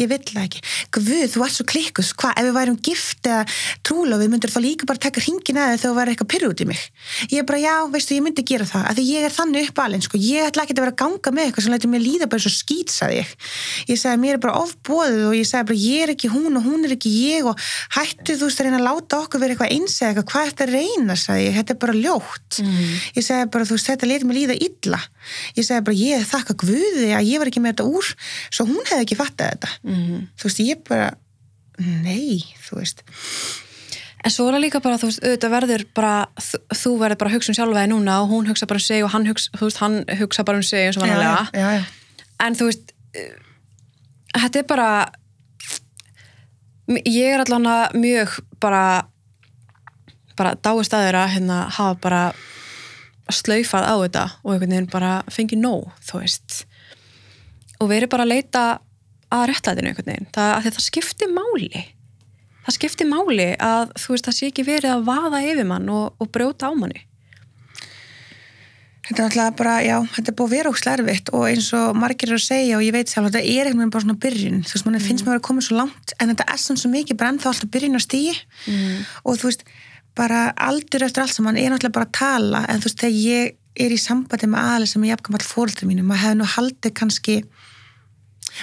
ég vill það ekki. Guð, þú ert svo klikkus, hvað, ef við værum gift eða trúla við myndir þá líka bara taka hringin aðeins þegar þú væri eitthvað pyrr út í mig? Ég er bara já, veistu, ég myndi gera það að því ég er þannig uppalinn, sko, ég ætla ekki að vera að ganga með eitthvað sem læti mér líða bara svo skýtsaði ég. Ég segja, mér er bara ofbóðið og ég segja bara ég er ekki hún og hún er ekki ég og hættu þú veist að reyna að láta okkur vera eitthvað einsega, hvað er þetta ljótt mm. ég segi bara þú veist þetta leti mig líða illa ég segi bara ég þakka Guði að ég var ekki með þetta úr svo hún hefði ekki fattað þetta mm. þú veist ég bara nei þú veist En svo er það líka bara, þú veist, auðvitað verður bara, þú verður bara að hugsa um sjálfa þig núna og hún hugsa bara um sig og hann hugsa, þú veist, hann hugsa bara um sig eins og vanlega. Já, já, já. En þú veist, þetta er bara, ég er allavega mjög bara bara dáist að þeirra hérna hafa bara slaufað á þetta og einhvern veginn bara fengið nóg, þú veist. Og verið bara að leita að réttlætinu einhvern veginn, það, það skiptir máli. Það skiptir máli að þú veist, það sé ekki verið að vaða yfir mann og, og brjóta á manni. Þetta er alltaf bara, já, þetta er búið að vera óslervitt og eins og margir eru að segja og ég veit sjálf, þetta er einhvern veginn bara svona byrjun. Þú veist, mann finnst mm. maður að koma svo langt en þetta er svona svo mikið brenn þá alltaf byrjun á stíi mm. og þú veist bara aldur eftir allt saman er náttúrulega bara að tala en þú veist þegar ég er í sambandi með aðalega sem er jafnkvæm all fólkdur mínu maður hefði nú haldið kannski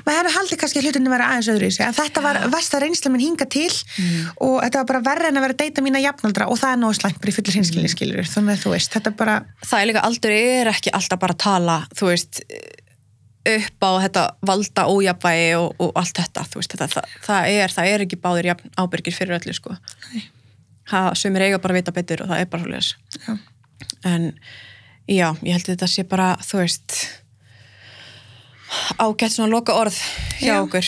maður hefði haldið kannski að hlutinu vera aðeins öðru í sig en þetta var versta reynsla minn hinga til mm. og þetta var bara verður en að vera að deyta mína jafnaldra og það er náðu slæmt bara í fullir hinskilni mm. skilur þannig að þú veist, þetta bara Það er líka aldur er ekki alltaf bara að tala þú veist upp á þetta valda ójabægi og, og allt þetta, veist, þetta það, það, er, það er ekki báðir ábyrgir fyrir öllu sko sem er eiga bara að vita betur og það er bara svolítið en já, ég held að þetta sé bara þú veist ágætt svona loka orð hjá já. okkur.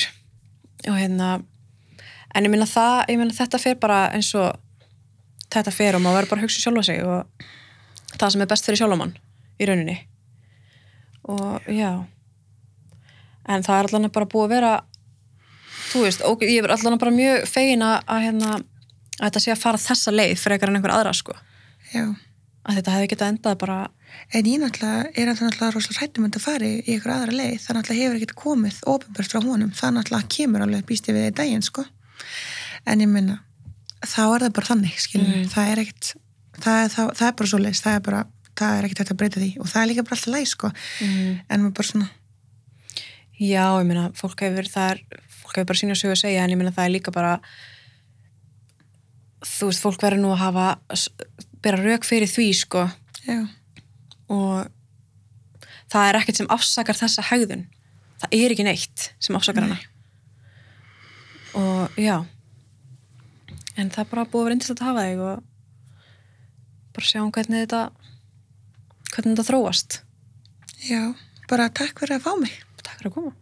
Og hérna en ég minna það, ég minna þetta fer bara eins og þetta fer og maður verður bara að hugsa sjálfa sig og það sem er best fyrir sjálfamann í rauninni. Og já. En það er allavega bara búið að vera þú veist, og ég er allavega bara mjög fegin að hérna að þetta sé að fara þessa leið eitthvað en einhver aðra sko. Já. að þetta hefði getað endað bara en ég náttúrulega er náttúrulega rosalega hrættum að fara í einhver aðra leið. Það náttúrulega hefur ekkert komið ofinbært frá honum. Það náttúrulega kemur alveg býsti við í daginn sko. En ég minna þá er það bara þannig mm. það er ekkert það er, það, það er bara svo leiðist það er bara það er ekkert hægt að breyta því. Og það er líka bara alltaf læg sko. Mm. en maður bara svona Já, ég minna, fólk hefur þú veist, fólk verður nú að hafa bera rauk fyrir því sko. Já. og það er ekkert sem afsakar þessa haugðun það er ekki neitt sem afsakar Nei. hana. Og já. En það er bara búið að vera indislegt að hafa þig og bara sjá hvernig þetta hvernig þetta þróast. Já, bara takk fyrir að fá mig. Takk fyrir að koma